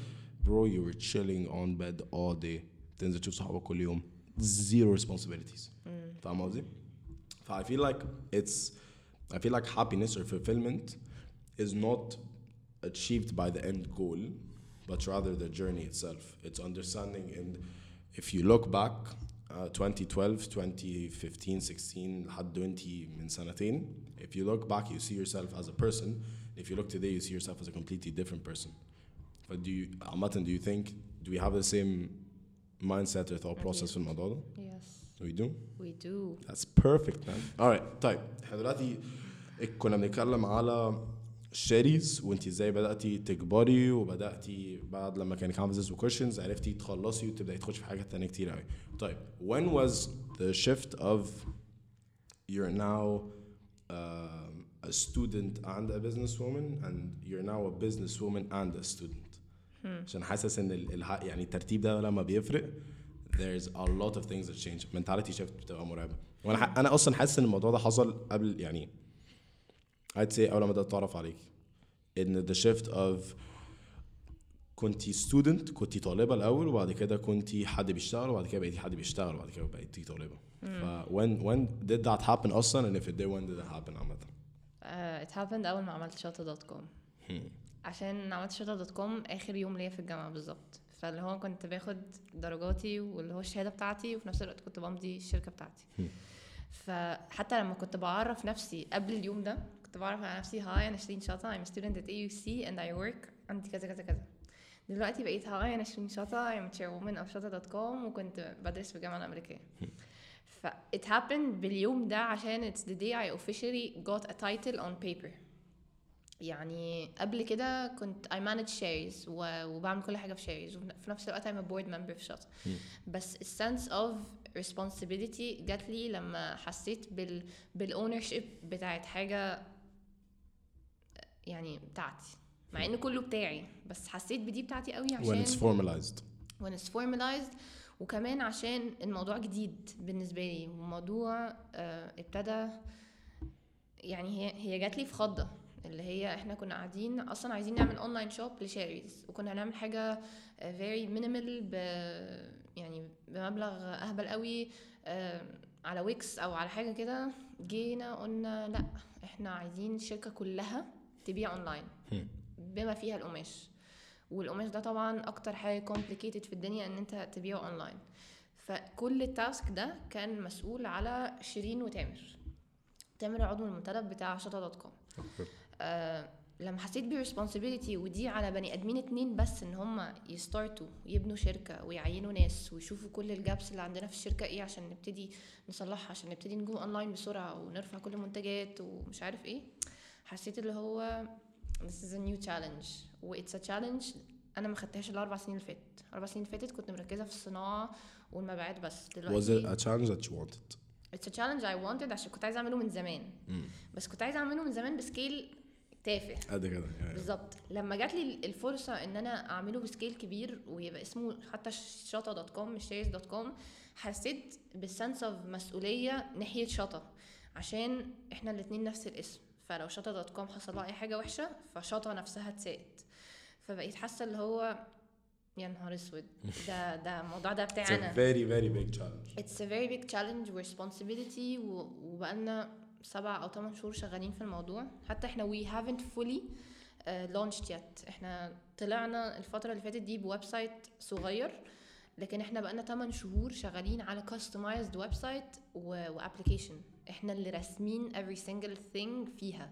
bro you were chilling on bed all day تنزل تشوف صحابك كل يوم zero responsibilities فاهم قصدي؟ ف I feel like it's I feel like happiness or fulfillment is not achieved by the end goal but rather the journey itself it's understanding and if you look back uh, 2012 2015 16 لحد وانت من سنتين if you look back you see yourself as a person if you look today you see yourself as a completely different person but do you عامة do you think do we have the same mindset or thought process في الموضوع ده yes We do? We do. That's perfect man. Alright طيب. إحنا دلوقتي كنا بنتكلم على شيريز وانت إزاي بدأتي تكبري وبدأتي بعد لما كان كانفاسز وكوشنز عرفتي تخلصي وتبدأي تخشي في حاجات تانية كتير قوي. طيب when was the shift of you're now um, a student and a businesswoman and you're now a businesswoman and a student عشان حاسس إن ال- الح- يعني الترتيب ده لما بيفرق. There's a lot of things that change. Mentality shift بتبقى مرعبة. وأنا أنا أصلا حاسس إن الموضوع ده حصل قبل يعني I'd say أول ما بدأت أتعرف عليك إن the shift of كنتي student كنتي طالبة الأول وبعد كده كنتي حد بيشتغل وبعد كده بقيتي حد بيشتغل وبعد كده بقيتي طالبة. ف when when did that happen أصلا؟ and if it did when did it happen عامة؟ uh, it happened أول ما عملت شطا dot com عشان عملت شطا dot com آخر يوم ليا في الجامعة بالظبط. فاللي هو كنت باخد درجاتي واللي هو الشهادة بتاعتي وفي نفس الوقت كنت بمضي الشركة بتاعتي. فحتى لما كنت بعرف نفسي قبل اليوم ده كنت بعرف على نفسي hi أنا شيرين شطا I'm a student at AUC and I work عندي كذا كذا كذا. دلوقتي بقيت hi أنا شيرين شطا I'm a chairwoman of شطا dot com وكنت بدرس في الجامعة الأمريكية. ف it happened باليوم ده عشان it's the day I officially got a title on paper. يعني قبل كده كنت I manage شيريز و- وبعمل كل حاجة في شيريز وفي نفس الوقت I'm a board member في شطا بس ال sense of responsibility جات لي لما حسيت بال بال ownership بتاعت حاجة يعني بتاعتي. مع إن كله بتاعي بس حسيت بدي بتاعتي قوي عشان when it's formalized. when it's formalized. وكمان عشان الموضوع جديد بالنسبة لي وموضوع آه، ابتدى يعني هي هي جات لي في خضة. اللي هي إحنا كنا قاعدين أصلا عايزين نعمل online shop لشيريز وكنا هنعمل آه، very minimal ب يعني بمبلغ أهبل قوي على ويكس أو على حاجة كده. جينا قلنا لأ إحنا عايزين الشركة كلها تبيع اونلاين بما فيها القماش. والقماش ده طبعا أكتر حاجة complicated في الدنيا إن أنت تبيعه اونلاين فكل ال task ده كان مسؤول على شيرين وتامر. تامر عضو المنتدب بتاع شطا dot com لما حسيت ب responsibility ودي على بني آدمين اتنين بس إن هم ي start وا يبنوا شركة ويعينوا ناس ويشوفوا كل ال gaps اللي عندنا في الشركة إيه عشان نبتدي نصلحها عشان نبتدي ن go online بسرعة ونرفع كل المنتجات ومش عارف إيه حسيت اللي هو this is a new challenge. و it's a challenge أنا ما خدتهاش الأربع سنين اللي فاتت الاربع سنين اللي فاتت كنت مركزة في الصناعة والمبيعات بس. Was it دلوقتي a challenge that you wanted? it's a challenge I wanted عشان كنت عايزة أعمله من زمان. بس كنت عايزة أعمله من زمان ب scale تافه. قد كده يعني. بالظبط. لما جات لي الفرصة إن أنا أعمله ب scale كبير ويبقى اسمه حتى شطا dot com مش شيريز dot com حسيت بال sense of مسؤولية ناحية شطا عشان إحنا الاتنين نفس الاسم. فلو شطا dot com حصل لها أي حاجة وحشة فشطا نفسها اتساءت. فبقيت حاسة اللي هو يا نهار أسود. ده ده الموضوع ده It's a بتاعنا very very big challenge. It's a very big challenge و responsibility وبقالنا سبع أو ثمان شهور شغالين في الموضوع. حتى إحنا we haven't fully uh, launched yet. إحنا طلعنا الفترة اللي فاتت دي ب website صغير لكن إحنا بقالنا 8 شهور شغالين على customized website و application إحنا اللي راسمين every single thing فيها.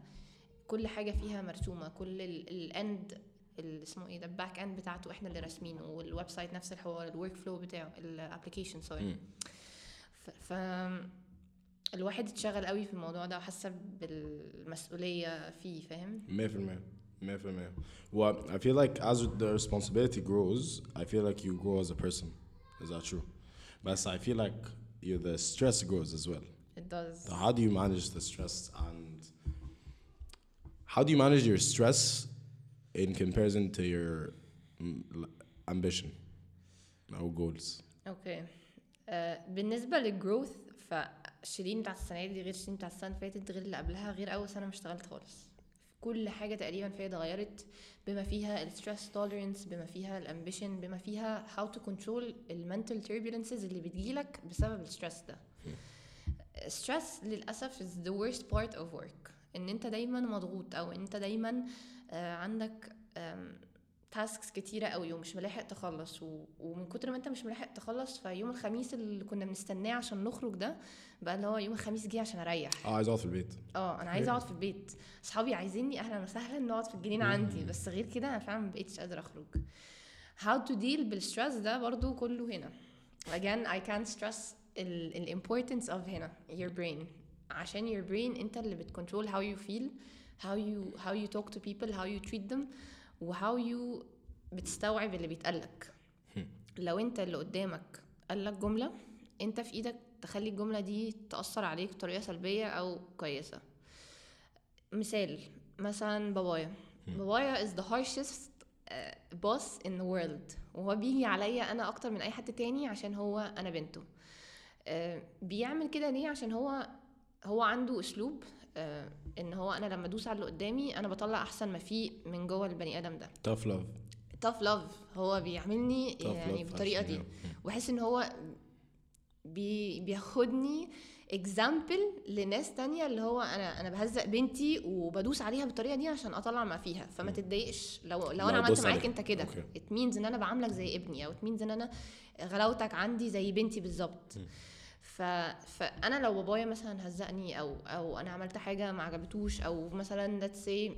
كل حاجة فيها مرسومة. كل ال end اللي اسمه إيه ده ال back end بتاعته إحنا اللي راسمينه. وال website نفس الحوار ال workflow بتاعه ال application sorry ف الواحد اتشغل قوي في الموضوع ده وحس بالمسؤولية فيه فاهم 100% 100% Well, I feel like as the responsibility grows, I feel like you grow as a person. Is that true? But I feel like you the stress grows as well. it does So how do you manage the stress and how do you manage your stress in comparison to your mm, ambition or goals? أوكي آه بالنسبة للجروث فشيرين بتاعت السنة دي غير شيرين بتاعت السنة اللي فاتت غير اللي قبلها غير أول سنة ما اشتغلت خالص كل حاجة تقريبا فيها اتغيرت بما فيها ال stress tolerance بما فيها ال ambition بما فيها how to control ال mental turbulences اللي بتجيلك بسبب ال stress ده stress للأسف is the worst part of work إن أنت دايما مضغوط أو أنت دايما آه، عندك tasks كتيرة قوي ومش ملاحق تخلص. ومن كتر ما أنت مش ملاحق تخلص فيوم الخميس اللي كنا بنستناه عشان نخرج ده بقى اللي هو يوم الخميس جه عشان أريح. آه عايز أقعد في البيت. آه أنا عايزه أقعد في البيت. أصحابي عايزيني أهلا وسهلا نقعد في الجنينة عندي بس غير كده أنا فعلا مبقتش قادرة أخرج. How to deal بال stress ده برضو كله هنا. Again I can't stress ال ال importance of هنا your brain. عشان your brain أنت اللي بت control how you feel how you how you talk to people how you treat them و how you بتستوعب اللي بيتقالك. لو أنت اللي قدامك قالك جملة أنت في إيدك تخلي الجملة دي تأثر عليك بطريقة سلبية أو كويسة. مثال مثلا بابايا. بابايا is the harshest uh, boss in the world. وهو بيجي عليا أنا أكتر من أي حد تاني عشان هو أنا بنته. uh, بيعمل كده ليه؟ عشان هو هو عنده أسلوب uh, إن هو أنا لما أدوس على اللي قدامي أنا بطلع أحسن ما فيه من جوه البني آدم ده. Tough love. Tough love. هو بيعملني يعني بالطريقة دي. وبحس إن هو بي بياخدني example لناس تانية اللي هو أنا أنا بهزق بنتي وبدوس عليها بالطريقة دي عشان أطلع ما فيها. فما تتضايقش. لو لو أنا عملت معاك. أنت كده. it means إن أنا بعاملك زي ابني أو it means إن أنا غلاوتك عندي زي بنتي بالظبط. ف... فانا لو بابايا مثلا هزقني أو أو أنا عملت حاجة ما عجبتوش أو مثلا let's say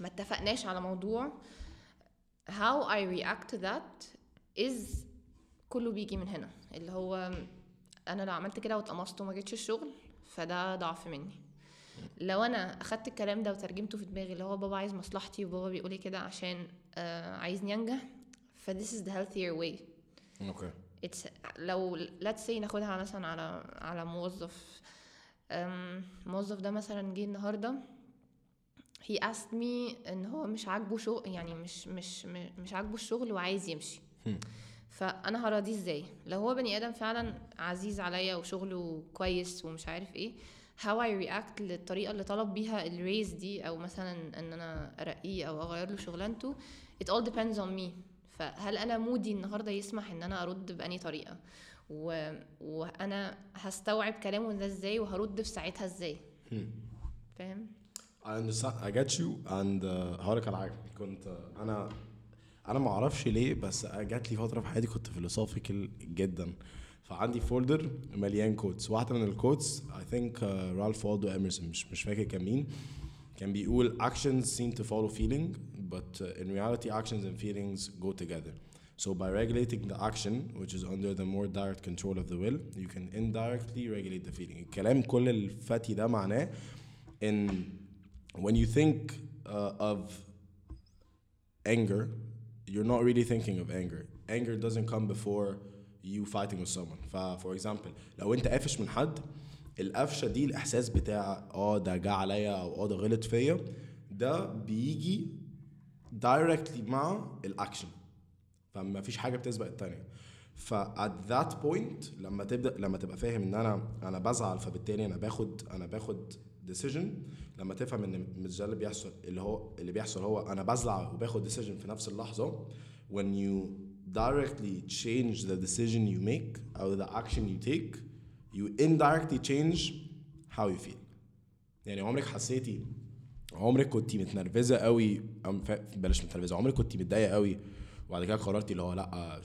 ما اتفقناش على موضوع how I react to that is كله بيجي من هنا. اللي هو أنا لو عملت كده واتقمصت وما جيتش الشغل فده ضعف مني. لو أنا أخدت الكلام ده وترجمته في دماغي اللي هو بابا عايز مصلحتي وبابا بيقول لي كده عشان آه عايزني أنجح ف this is the healthier way. Okay. It's لو let's say ناخدها مثلا على على موظف الموظف ده مثلا جه النهارده he asked me إن هو مش عاجبه شغل يعني مش مش مش عاجبه الشغل وعايز يمشي. فأنا هراضيه إزاي؟ لو هو بني آدم فعلا عزيز عليا وشغله كويس ومش عارف إيه how I react للطريقة اللي طلب بيها الريز دي أو مثلا إن أنا أرقيه أو أغير له شغلانته it all depends on me. فهل أنا مودي النهارده يسمح إن أنا أرد بأني طريقة؟ و... وأنا هستوعب كلامه ده إزاي وهرد في ساعتها إزاي؟ فاهم؟ I understand. I get you. And uh, هقولك على حاجة. كنت uh, أنا أنا ما أعرفش ليه بس جات لي فتره في حياتي كنت philosophical جدا فعندي folder مليان quotes واحدة من ال quotes I think رالف والدو اميرسون مش مش فاكر كان مين كان بيقول actions seem to follow feeling but uh, in reality actions and feelings go together so by regulating the action which is under the more direct control of the will you can indirectly regulate the feeling الكلام كل الفتي ده معناه ان when you think uh, of anger you're not really thinking of anger. Anger doesn't come before you fighting with someone. ف for example لو انت قافش من حد القفشة دي الإحساس بتاع آه ده جه عليا أو آه ده غلط فيا ده بيجي دايركتلي مع الأكشن. فما فيش حاجة بتسبق التانية. ف at that point لما تبدأ لما تبقى فاهم إن أنا أنا بزعل فبالتالي أنا باخد أنا باخد decision. لما تفهم إن مش ده اللي بيحصل اللي هو اللي بيحصل هو أنا بزعل وباخد decision في نفس اللحظة. When you directly change the decision you make أو the action you take you indirectly change how you feel. يعني عمرك حسيتي عمرك كنت متنرفزة قوي؟ أم ف- بلاش متنرفزة عمرك كنت متضايقة قوي؟ وبعد كده قررتي اللي هو لأ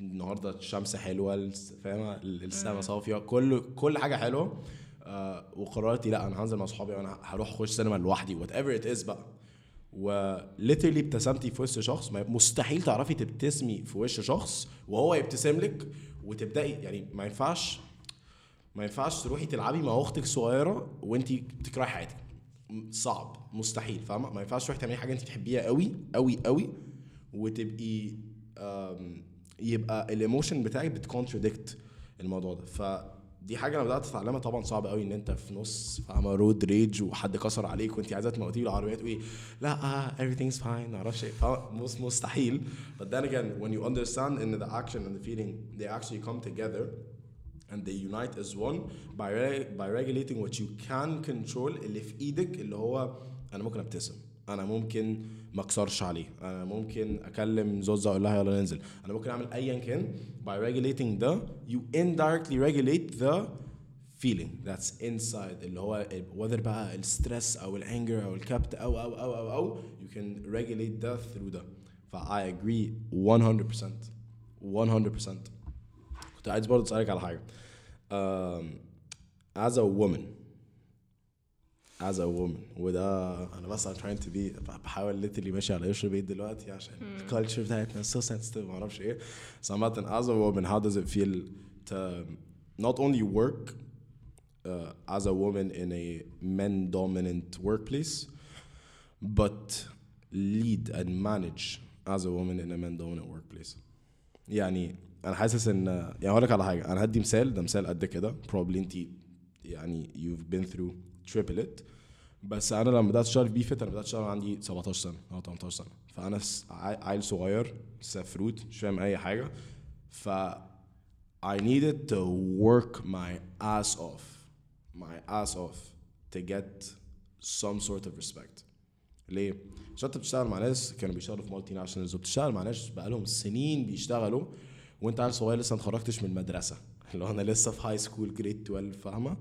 النهارده الشمس حلوة فاهمة؟ ال- السما صافية كل كل حاجة حلوة. آه وقررتي لا أنا هنزل مع صحابي وأنا هروح أخش سينما لوحدي whatever it is بقى و literally ابتسمتي في وش شخص مستحيل تعرفي تبتسمي في وش شخص وهو يبتسم لك وتبدأي يعني ما ينفعش ما ينفعش تروحي تلعبي مع أختك صغيرة وانت بتكرهي حياتك. صعب مستحيل فاهمة؟ ما ينفعش تروحي تعملي حاجة انت بتحبيها قوي قوي قوي وتبقي يبقى ال emotion بتاعك بت contradict الموضوع ده فدي حاجة أنا بدأت أتعلمها طبعا صعب قوي إن أنت في نص فاهمة road rage وحد كسر عليك وأنت عايزه تموتيه بالعربيه تقولي لا آه everything's fine ما أعرفش إيه. مستحيل. But then again when you understand in the action and the feeling they actually come together and they unite as one by by regulating what you can control اللي في إيدك اللي هو أنا ممكن أبتسم. أنا ممكن ما اكسرش عليه. أنا ممكن اكلم زوزة أقول لها يلا ننزل. أنا ممكن اعمل ايا كان by regulating the you indirectly regulate the feeling. That's inside. اللي هو whether بقى الستريس أو الانجر أو الكبت أو أو أو أو أو you can regulate that through ده ف I agree 100% 100% كنت عايز برضه أسألك على حاجة. Um, as a woman as a woman وده انا بس I'm trying to be بحاول literally ماشي على قشر بيت دلوقتي عشان الكالتشر بتاعتنا so sensitive ما اعرفش ايه بس عامة as a woman how does it feel to not only work uh, as a woman in a men dominant workplace but lead and manage as a woman in a men dominant workplace يعني انا حاسس ان يعني اقول لك على حاجه انا هدي مثال ده مثال قد كده probably انت يعني you've been through it. بس أنا لما بدأت أشتغل في بي فيت أنا بدأت أشتغل عندي 17 سنة أو 18 سنة. فأنا عيل صغير سفروت مش فاهم أي حاجة. ف I needed to work my ass off my ass off to get some sort of respect. ليه؟ عشان أنت بتشتغل مع ناس كانوا بيشتغلوا في multinationals وبتشتغل مع ناس بقالهم سنين بيشتغلوا وأنت عيل صغير لسه ما اتخرجتش من المدرسة. اللي هو أنا لسه في high school grade 12 فاهمة؟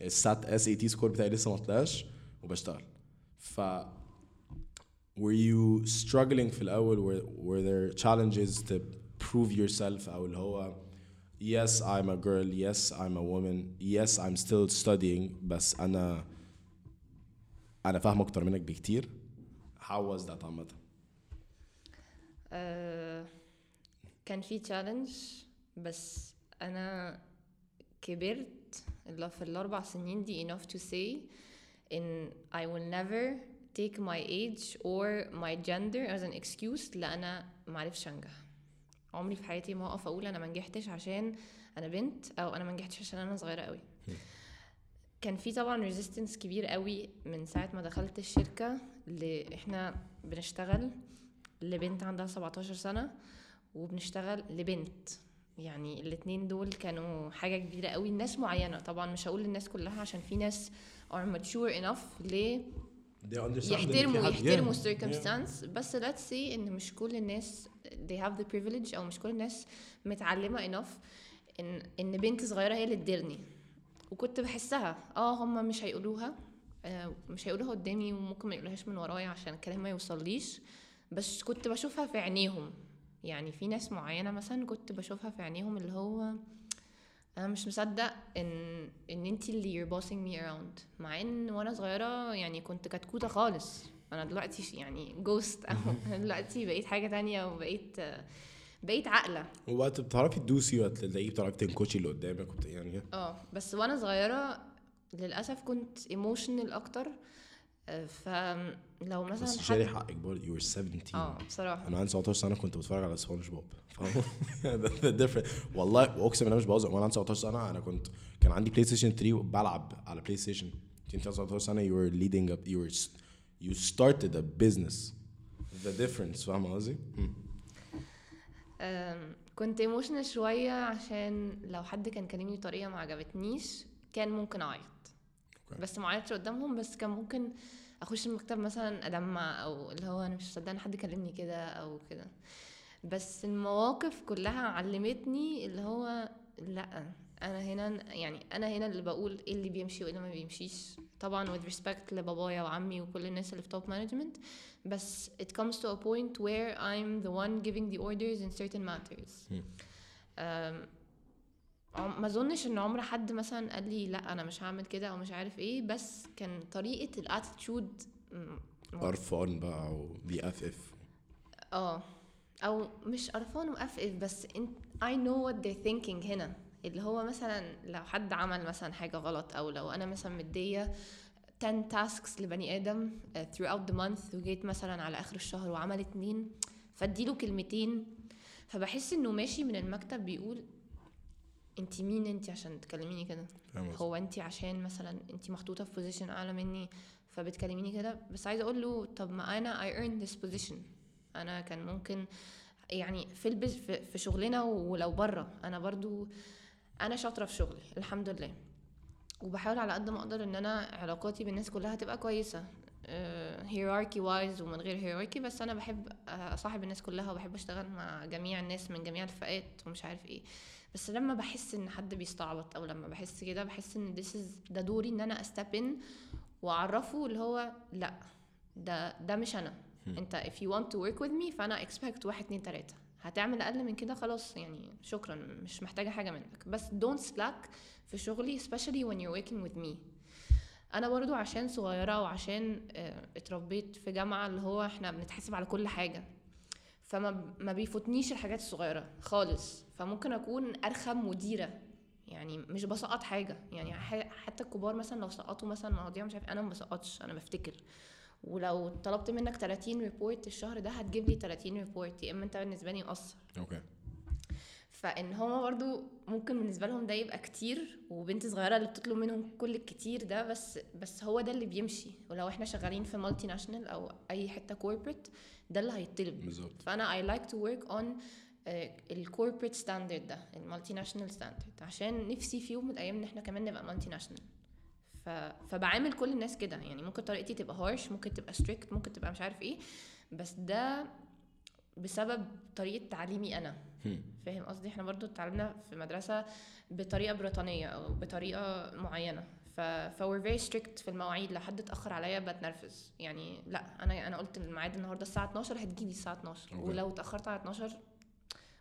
ال SAT SAT score بتاعي لسه ما طلعش وبشتغل ف were you struggling في الأول were, were there challenges to prove yourself أو اللي هو yes I'm a girl yes I'm a woman yes I'm still studying بس أنا أنا فاهم أكتر منك بكتير how was that عامة آه، كان في تشالنج بس أنا كبرت في الأربع سنين دي enough to say in I will never take my age or my gender as an excuse لا أنا معرفش أنجح. عمري في حياتي ما أقف أقول أنا ما نجحتش عشان أنا بنت أو أنا ما نجحتش عشان أنا صغيرة قوي. كان في طبعا ريزيستنس كبير قوي من ساعة ما دخلت الشركة اللي إحنا بنشتغل لبنت عندها 17 سنة وبنشتغل لبنت. يعني الاتنين دول كانوا حاجة كبيرة قوي الناس معينة. طبعا مش هقول للناس كلها عشان في ناس are mature enough في يحترموا يحترموا Yeah. circumstance. بس let's say إن مش كل الناس they have the privilege أو مش كل الناس متعلمة enough ان إن بنت صغيرة هي اللي تديرني. وكنت بحسها آه هم مش هيقولوها آه، مش هيقولوها قدامي وممكن ما يقولوهاش من ورايا عشان الكلام ما يوصليش. بس كنت بشوفها في عينيهم. يعني في ناس معينة مثلا كنت بشوفها في عينيهم اللي هو أنا مش مصدق إن إن انت اللي you're bossing me around. مع إن وأنا صغيرة يعني كنت كتكوتة خالص. أنا دلوقتي يعني just أو دلوقتي بقيت حاجة تانية وبقيت بقيت عاقلة. وقت بتعرفي تدوسي وقت تلاقيه بتعرفي تنكوشي اللي قدامك يعني آه. بس وأنا صغيرة للأسف كنت emotional أكتر. فلو مثلا بس شاري حقك برضه. Were 17 آه بصراحة. أنا عندي 17 سنة كنت بتفرج على سبونج بوب. ده different. والله وأقسم بالله مش بهزر. وأنا عندي 17 سنة أنا كنت كان عندي بلاي ستيشن 3 وبلعب على بلاي ستيشن انت 17 سنة. Were leading up you were you started a business. The difference. فاهم قصدي؟ كنت ايموشنال شوية عشان لو حد كان كلمني بطريقة ما عجبتنيش كان ممكن أعيط. بس ما عيطتش قدامهم بس كان ممكن أخش المكتب مثلا أدمع أو اللي هو أنا مش مصدقة إن حد كلمني كده أو كده. بس المواقف كلها علمتني اللي هو لأ أنا هنا يعني أنا هنا اللي بقول إيه اللي بيمشي وإيه اللي ما بيمشيش. طبعا with respect لبابايا وعمي وكل الناس اللي في top management بس it comes to a point where I'm the one giving the orders in certain matters. مم. ما اظنش ان عمر حد مثلا قال لي لا أنا مش هعمل كده أو مش عارف إيه بس كان طريقة ال attitude قرفان بقى وبيقفف آه. أو مش قرفان وقفقف بس انت I know what they're thinking هنا. اللي هو مثلا لو حد عمل مثلا حاجة غلط أو لو أنا مثلا مدية 10 tasks لبني آدم uh, throughout the month وجيت مثلا على آخر الشهر وعمل اتنين فاديله كلمتين. فبحس إنه ماشي من المكتب بيقول انت مين انت عشان تكلميني كده؟ هو انت عشان مثلا انت محطوطة في بوزيشن أعلى مني فبتكلميني كده؟ بس عايزة أقول له طب ما أنا I earned this position. أنا كان ممكن يعني في البز في, في شغلنا ولو بره أنا برضو أنا شاطرة في شغلي الحمد لله. وبحاول على قد ما أقدر إن أنا علاقاتي بالناس كلها تبقى كويسة. هيراركي وايز ومن غير هيراركي بس أنا بحب آه، اصاحب الناس كلها وبحب أشتغل مع جميع الناس من جميع الفئات ومش عارف إيه. بس لما بحس إن حد بيستعبط أو لما بحس كده بحس إن this is ده دوري إن أنا استاب ان وأعرفه اللي هو لأ ده ده مش أنا. أنت if you want to work with me فأنا expect واحد اتنين تلاتة. هتعمل أقل من كده خلاص يعني شكرا مش محتاجة حاجة منك. بس don't slack في شغلي especially when you're working with me. أنا برضو عشان صغيرة وعشان آه، اتربيت في جامعة اللي هو إحنا بنتحاسب على كل حاجة. فما ما بيفوتنيش الحاجات الصغيرة خالص. فممكن أكون أرخم مديرة. يعني مش بسقط حاجة. يعني حتى الكبار مثلا لو سقطوا مثلا مواضيع مش عارف أنا ما بسقطش أنا بفتكر. ولو طلبت منك 30 report الشهر ده هتجيب لي 30 report يا إما أنت بالنسبة لي مقصر. okay. فإن هما برضو ممكن بالنسبة لهم ده يبقى كتير وبنت صغيرة اللي بتطلب منهم كل الكتير ده بس بس هو ده اللي بيمشي. ولو إحنا شغالين في multinational أو أي حتة corporate ده اللي هيطلب. بالظبط. فأنا I like to work on ال corporate standard ده ال multinational standard عشان نفسي في يوم من الأيام إن إحنا كمان نبقى multinational ف... فبعامل كل الناس كده. يعني ممكن طريقتي تبقى harsh ممكن تبقى strict ممكن تبقى مش عارف إيه بس ده بسبب طريقة تعليمي أنا. هم. فاهم قصدي؟ إحنا برضو اتعلمنا في مدرسة بطريقة بريطانية أو بطريقة معينة. ف ف we're very strict في المواعيد. لو حد اتأخر عليا بتنرفز. يعني لا أنا أنا قلت الميعاد النهارده الساعة 12 هتجيلي الساعة 12 okay. ولو اتأخرت على 12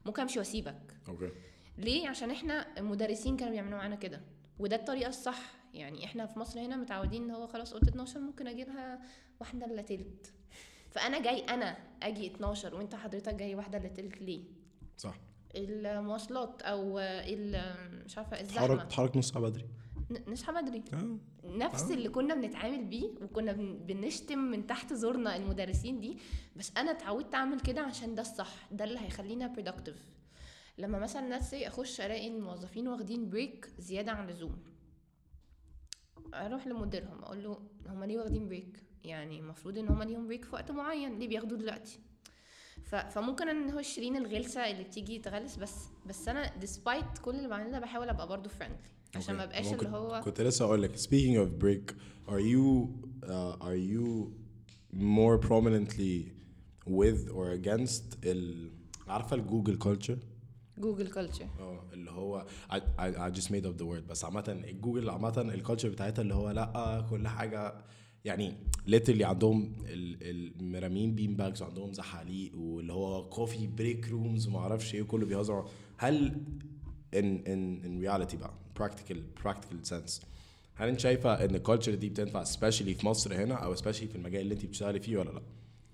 ممكن أمشي وأسيبك. أوكي. ليه؟ عشان إحنا المدرسين كانوا بيعملوا معانا كده. وده الطريقة الصح. يعني إحنا في مصر هنا متعودين إن هو خلاص قلت 12 ممكن أجي لها واحدة إلا تلت. فأنا جاي أنا أجي 12 وأنت حضرتك جاي واحدة الا تلت ليه صح. المواصلات أو ال- مش عارفة تحرك الزحمة. تحرك نص ساعه بدري. نصحى بدري. آه. نفس آه. اللي كنا بنتعامل بيه وكنا بن- بنشتم من تحت زورنا المدرسين دي بس أنا اتعودت أعمل كده عشان ده الصح ده اللي هيخلينا productive. لما مثلا ناس أخش ألاقي الموظفين واخدين break زيادة عن اللزوم. أروح لمديرهم أقول له هم ليه واخدين break يعني المفروض إن هم ليهم break في وقت معين ليه بياخدوه دلوقتي. فممكن إن هو شيرين الغلسة اللي بتيجي تغلس بس بس أنا despite كل اللي بعمله ده بحاول أبقى برضه friendly عشان ما. ابقاش اللي هو كنت لسه أقول لك speaking of break are you uh, are you more prominently with or against ال عارفة الجوجل culture جوجل كلتشر آه اللي هو I, I, I just made up the word بس عامة الجوجل عامة الكالتشر بتاعتها اللي هو لأ كل حاجة يعني ليترلي عندهم ال- المرامين بين باجز وعندهم زحاليق واللي هو كوفي بريك رومز وما أعرفش إيه وكله بيهزر هل ان ان ان رياليتي بقى براكتيكال براكتيكال سنس هل أنت شايفة إن الكالتشر دي بتنفع سبيشالي في مصر هنا أو سبيشالي في المجال اللي أنت بتشتغلي فيه ولا لأ؟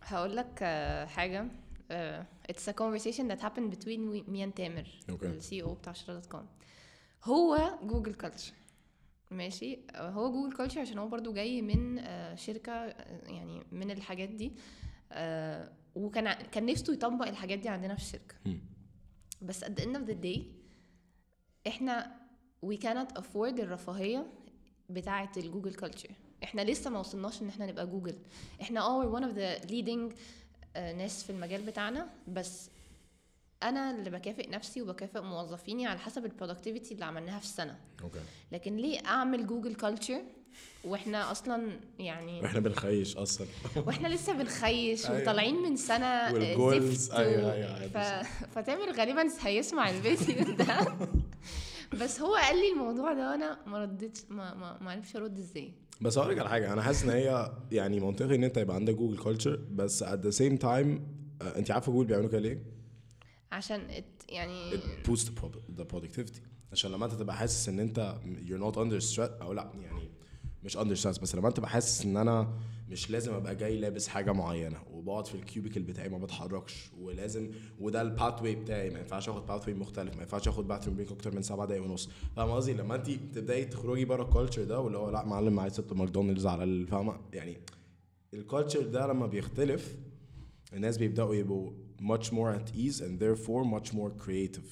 هقول لك آه، حاجة آه، it's a conversation that happened between and تامر Okay. السي أو بتاع شراطة كوم هو جوجل كلتشر ماشي. هو جوجل كلتشر عشان هو برضو جاي من آه، شركة آه، يعني من الحاجات دي. آه، وكان كان نفسه يطبق الحاجات دي عندنا في الشركة. مم. بس at the end of the day إحنا we cannot afford الرفاهية بتاعة ال Google culture. إحنا لسه ما وصلناش إن إحنا نبقى جوجل. إحنا آه we're one of the leading ناس في المجال بتاعنا. بس أنا اللي بكافئ نفسي وبكافئ موظفيني على حسب ال productivity اللي عملناها في السنة. okay. لكن ليه أعمل Google culture وإحنا أصلا يعني وإحنا بنخيش أصلا. وإحنا لسه بنخيش أيوة. وطالعين من سنة وال goals، و- أيوة، أيوة، ف... فتامر غالبا هيسمع الفيديو ده. بس هو قال لي الموضوع ده وأنا ما ردتش ما ما, ما عرفش أرد إزاي. بس هقول لك على حاجة أنا حاسس إن هي يعني منطقي إن أنت يبقى عندك جوجل culture بس the same time آه، أنت عارفة جوجل بيعملوا كده ليه؟ عشان it يعني it boosts the, pro- the productivity. عشان لما انت تبقى حاسس ان انت you're not under stress أو لأ يعني مش under stress بس لما انت تبقى حاسس ان أنا مش لازم أبقى جاي لابس حاجة معينة وبقعد في ال cubicle بتاعي ما بتحركش ولازم وده ال pathway بتاعي ما ينفعش آخد pathway مختلف ما ينفعش آخد bath break أكتر من سبع دقايق ونص. فاهم قصدي؟ لما انت تبدأي تخرجي بره ال culture ده واللي هو لأ معلم معايا ست ماكدونالدز على فاهمة؟ يعني ال culture ده لما بيختلف الناس بيبدأوا يبقوا much more at ease and therefore much more creative.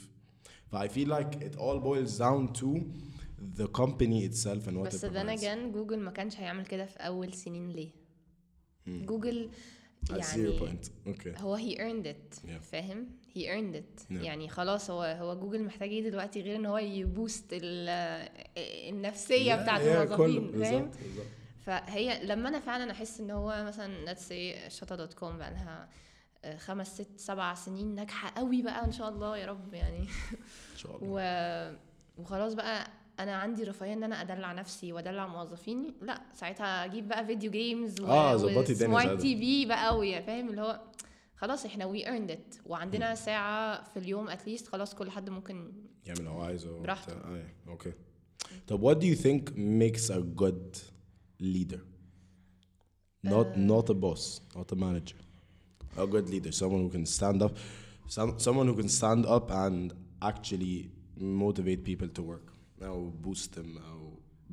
ف I feel like it all boils down to the company itself and what بس it then again جوجل ما كانش هيعمل كده في أول سنين ليه جوجل see your يعني point. Okay. هو he earned it Yeah. فاهم he earned it Yeah. يعني خلاص هو هو جوجل محتاج إيه دلوقتي غير ان هو ي boost ال- النفسية Yeah, بتاعت yeah. الموظفين فاهم بالظبط بالظبط. فهي لما أنا فعلا أحس إن هو مثلا let's say شطا دوت كوم بقى لها خمس ست سبع سنين ناجحة قوي بقى إن شاء الله يا رب يعني إن شاء الله. و... وخلاص بقى أنا عندي رفاهية إن أنا أدلع نفسي وأدلع موظفيني لأ ساعتها أجيب بقى video games و... آه، ظبطي smart. TV بقى ويا فاهم اللي هو خلاص إحنا we earned it وعندنا ساعة في اليوم at least خلاص كل حد ممكن يعمل اللي هو عايزه براحته. آه، yeah. Okay. طب what do you think makes a good leader? Not not a boss, not a manager. A good leader, someone who can stand up, some, someone who can stand up and actually motivate people to work, or boost them, or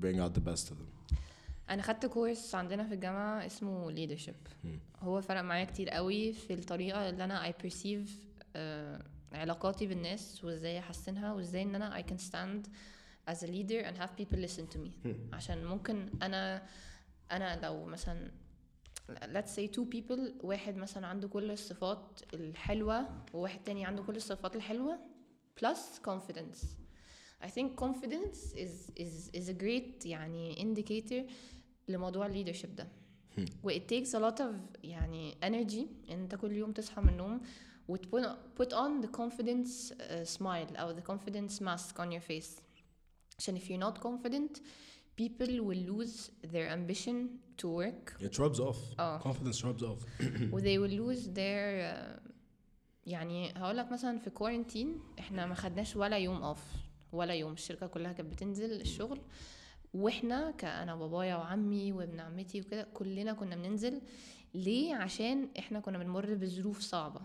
bring out the best of them. انا خدت كورس عندنا في الجامعه اسمه leadership هو فرق معايا كتير قوي في الطريقه اللي انا I perceive آه، علاقاتي بالناس وازاي احسنها وازاي ان انا I can stand as a leader and have people listen to me عشان ممكن انا انا لو مثلا let's say two people واحد مثلا عنده كل الصفات الحلوة وواحد تاني عنده كل الصفات الحلوة plus confidence I think confidence is is is a great يعني indicator لموضوع leadership ده و it takes a lot of يعني energy ان انت كل يوم تصحى من النوم و put, put on the confidence uh, smile او the confidence mask on your face عشان if you're not confident people will lose their ambition to work It rubs off. آه. Confidence rubs off. they will lose their uh, يعني هقول لك مثلا في quarantine إحنا ما خدناش ولا يوم off ولا يوم الشركة كلها كانت بتنزل الشغل وإحنا كأنا بابايا وعمي وابن عمتي وكده كلنا كنا بننزل ليه عشان إحنا كنا بنمر بظروف صعبة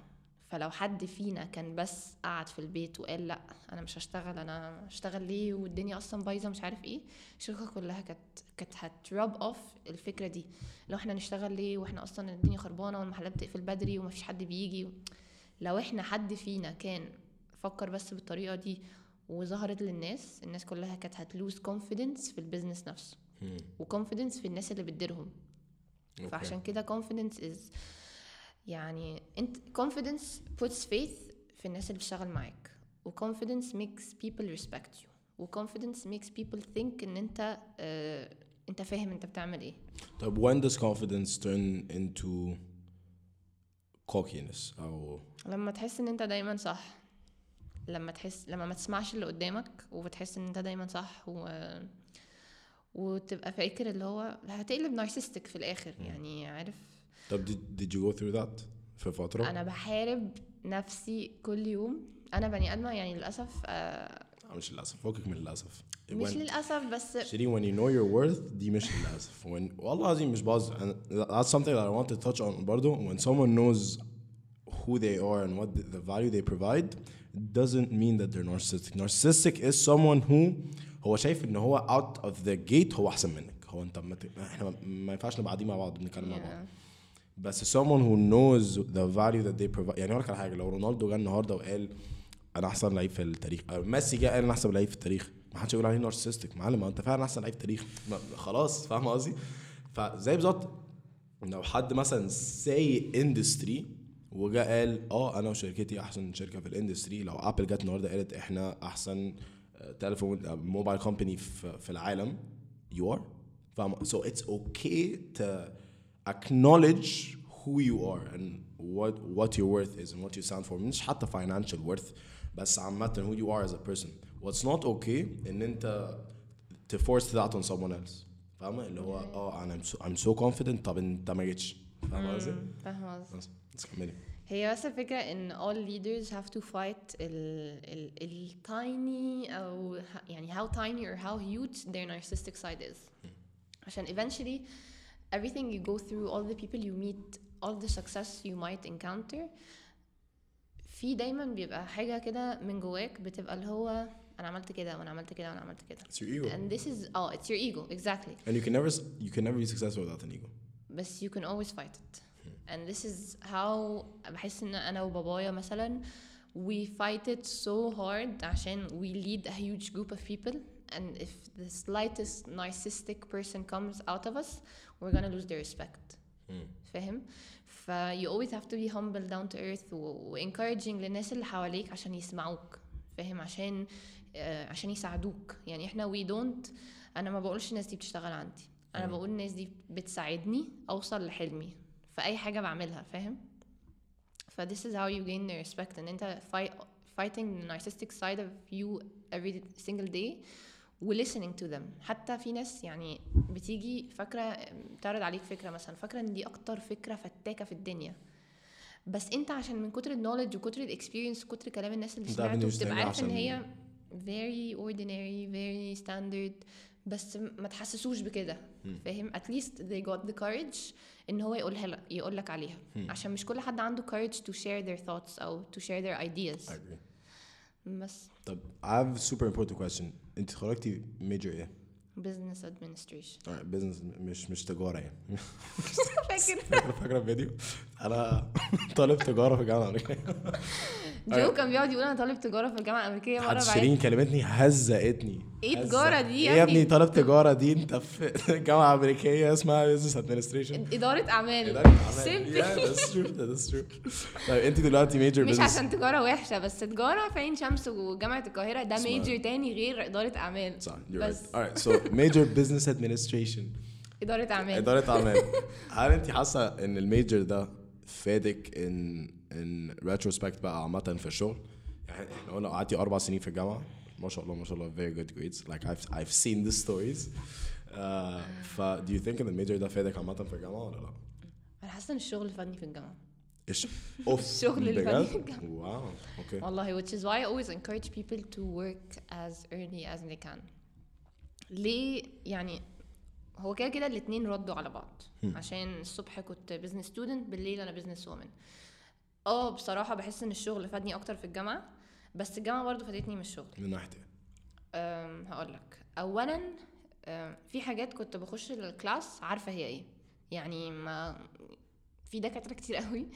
فلو حد فينا كان بس قعد في البيت وقال لأ أنا مش هشتغل أنا هشتغل ليه؟ والدنيا أصلا بايظة مش عارف إيه. الشركة كلها كانت كانت ه rub off الفكرة دي. لو إحنا نشتغل ليه؟ وإحنا أصلا الدنيا خربانة والمحلات بتقفل بدري ومفيش حد بيجي. لو إحنا حد فينا كان فكر بس بالطريقة دي وظهرت للناس الناس كلها كانت هت lose confidence في ال business نفسه. و confidence في الناس اللي بتديرهم. فعشان كده confidence is يعني انت confidence puts faith في الناس اللي بتشتغل معاك. و confidence makes people respect you. و confidence makes people think ان انت آه انت فاهم انت بتعمل إيه. طب when does confidence turn into cockiness أو لما تحس ان انت دايما صح. لما تحس لما ما تسمعش اللي قدامك وبتحس ان انت دايما صح و وتبقى فاكر اللي هو هتقلب نارسستك في الآخر. يعني عارف طب did, did you go through that في فترة؟ انا بحارب نفسي كل يوم انا بني ادمه يعني للاسف آه، مش للأسف فوقك من للأسف مش When- للاسف بس شيرين when you know your worth دي مش للأسف when والله العظيم مش باظ and that's something that I want to touch on برضو when someone knows who they are and what the, the value they provide it doesn't mean that they're narcissistic narcissistic is someone who هو شايف ان هو out of the gate هو احسن منك هو انت ما ت- احنا ما- ما ينفعش نبقى قاعدين مع بعض بنتكلم مع بعض Yeah. بس someone who knows the value that they provide. يعني أقول لك على حاجة لو رونالدو جه النهارده وقال أنا أحسن لعيب في التاريخ أو ميسي جه قال أنا أحسن لعيب في التاريخ ما حدش يقول عليه narcissistic معلم أنت فعلا أحسن لعيب في التاريخ. خلاص فاهم قصدي؟ فزي بالظبط لو حد مثلا سايق industry وجا قال آه أنا وشركتي أحسن شركة في ال industry لو ابل جت النهارده قالت إحنا أحسن آه، تليفون آه، موبايل company في العالم you are. فاهم؟ So it's okay to acknowledge who you are and what what your worth is and what you stand for مش حتى financial worth بس عامة who you are as a person what's not okay ان انت to force that on someone else فاهمة اللي هو اه انا I'm so, I'm so confident طب انت ما جيتش فاهمة قصدي؟ فاهمه قصدي بس بس كملي هي بس الفكرة ان all leaders have to fight ال ال ال tiny او ه- يعني how tiny or how huge their narcissistic side is عشان eventually everything you go through all the people you meet all the success you might encounter في دايما بيبقى حاجة كده من جواك بتبقى اللي هو انا عملت كده وانا عملت كده وانا عملت كده it's your ego and this is oh it's your ego exactly and you can never s- you can never be successful without an ego بس you can always fight it and this is how بحس ان انا وبابايا مثلا we fight it so hard عشان we lead a huge group of people and if the slightest narcissistic person comes out of us we're gonna lose their respect فاهم ف you always have to be humble down to earth و, encouraging للناس اللي حواليك عشان يسمعوك فاهم عشان آه عشان يساعدوك يعني إحنا we don't أنا ما بقولش الناس دي بتشتغل عندي أنا مم. بقول الناس دي بتساعدني اوصل لحلمي في اي حاجة بعملها فاهم ف this is how you gain respect ان انت fight, fighting the narcissistic side of you every single day و listening to them. حتى في ناس يعني بتيجي فاكرة بتعرض عليك فكرة مثلا فاكرة إن دي أكتر فكرة فتاكة في الدنيا. بس أنت عشان من كتر ال knowledge وكتر ال experience وكتر كلام الناس اللي سمعته بتبقى عارف إن هي very ordinary very standard بس ما تحسسوش بكده. فاهم؟ At least they got the courage إن هو يقولها لك يقول لك عليها. مم. عشان مش كل حد عنده courage to share their thoughts أو to share their ideas. I agree. بس. طب I have a super important question. انت خرجتي major إيه؟ business administration alright business مش مش تجارة يعني فاكر فاكرة الفيديو؟ أنا طالب تجارة في الأمريكية جو كان بيقعد يقول أنا طالب تجارة في الجامعة الأمريكية مرة بعد شيرين كلمتني هزقتني. إيه هزق- تجارة دي يا إيه يا ابني؟ طالب تجارة دي أنت في جامعة أمريكية اسمها business administration. إدارة أعمال. that's true طيب أنت دلوقتي major مش عشان تجارة وحشة بس تجارة في عين شمس وجامعة القاهرة ده major تاني غير إدارة أعمال. صح بس. so major business administration. إدارة أعمال. إدارة أعمال. هل أنت حاسة إن ال major ده فادك in in retrospect بقى عامة في الشغل؟ يعني إحنا قلنا قعدتي أربع سنين في الجامعة ما شاء الله ما شاء الله very good grades like I've I've seen the stories uh, ف do you think إن ال major ده فادك عامة في الجامعة ولا لأ؟ أنا حاسة إن الشغل فادني في الجامعة إيش؟ أوف الشغل اللي فادني في؟ الجامعة. wow okay والله which is why I always encourage people to work as early as they can ليه يعني هو كده كده الاتنين ردوا على بعض. عشان الصبح كنت business student بالليل أنا business woman آه بصراحة بحس إن الشغل فادني أكتر في الجامعة بس الجامعة برضو فادتني من الشغل من ناحية إيه؟ هقول لك اولا في حاجات كنت بخش ال class عارفة هي إيه يعني ما في دكاترة كتير قوي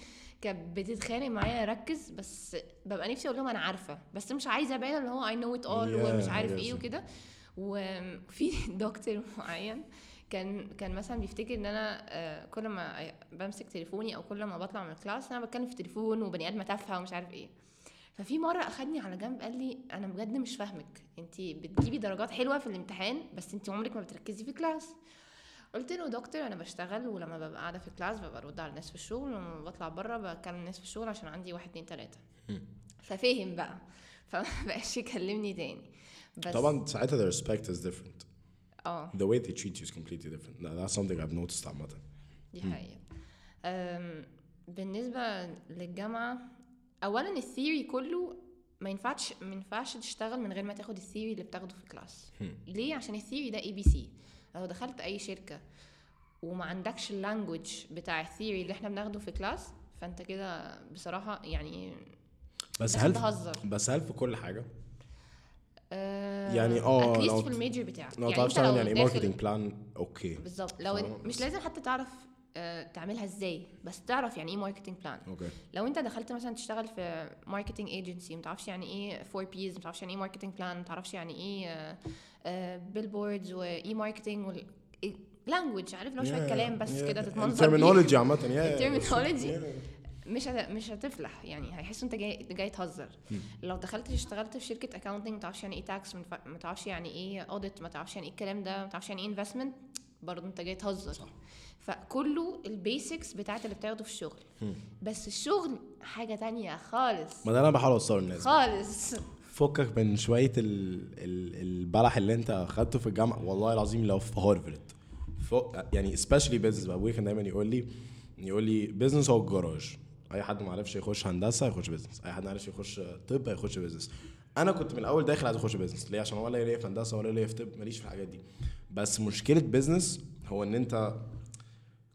كانت بتتخانق معايا أركز بس ببقى نفسي أقول لهم أنا عارفة بس مش عايزة أبان اللي هو I know it all Yeah, ومش عارف I إيه guess. وكده وفي دكتور معين كان كان مثلا بيفتكر إن أنا آه، كل ما بمسك تليفوني أو كل ما بطلع من ال class أنا بتكلم في تليفون وبني آدمة تافهة ومش عارف إيه. ففي مرة أخدني على جنب قال لي أنا بجد مش فاهمك انت بتجيبي درجات حلوة في الامتحان بس انت عمرك ما بتركزي في class. قلت له دكتور أنا بشتغل ولما ببقى قاعدة في class ببقى برد على الناس في الشغل ولما بطلع بره بكلم الناس في الشغل عشان عندي واحد اتنين تلاتة. ففهم بقى فما بقاش يكلمني تاني. بس طبعا ساعتها the respect is different. آه the way they treat you is completely different. That- that's something I've noticed عامة دي حقيقة بالنسبة للجامعة أولا ال theory كله ما ينفعش ما ينفعش تشتغل من غير ما تاخد ال theory اللي بتاخده في ال class ليه؟ عشان ال theory ده ABC لو دخلت أي شركة وما عندكش ال language بتاع ال theory اللي إحنا بناخده في class فأنت كده بصراحة يعني بس هل بس هل في كل حاجة؟ آه، يعني at least لو في ال major بتاعك. لو يعني تعرف تعمل يعني marketing plan okay بالظبط. لو؟ مش لازم حتى تعرف آه، تعملها إزاي بس تعرف يعني إيه marketing plan okay لو انت دخلت مثلا تشتغل في marketing agency ما تعرفش يعني إيه 4 Ps ما تعرفش يعني إيه marketing plan ما تعرفش يعني إيه billboards why marketing language عارف؟ لو شوية كلام بس كده تتمنظر ال terminology عامة yeah, ال terminology. مش هت... مش هتفلح يعني هيحسوا إنت جاي جاي تهزر. لو دخلت اشتغلت في شركة accounting ما تعرفش يعني إيه tax ما تعرفش يعني إيه audit ما تعرفش يعني إيه الكلام ده ما تعرفش يعني إيه investment برضه إنت جاي تهزر. صح. فكله ال basics بتاعت اللي بتاخده في الشغل. بس الشغل حاجة تانية خالص. ما ده أنا بحاول أوصله للناس خالص. فكك من شوية ال... ال... البلح اللي أنت أخدته في الجامعة. والله العظيم لو في هارفرد فوق يعني especially بقى. ابويا كان دايما يقول لي يقول لي business هو الجراج. اي حد ما عرفش يخش هندسة يخش business اي حد ما عرفش يخش طب هيخش business أنا كنت من الأول داخل عايز أخش business ليه؟ عشان ولا ليا في هندسة ولا ليا في طب ماليش في الحاجات دي. بس مشكلة business هو إن أنت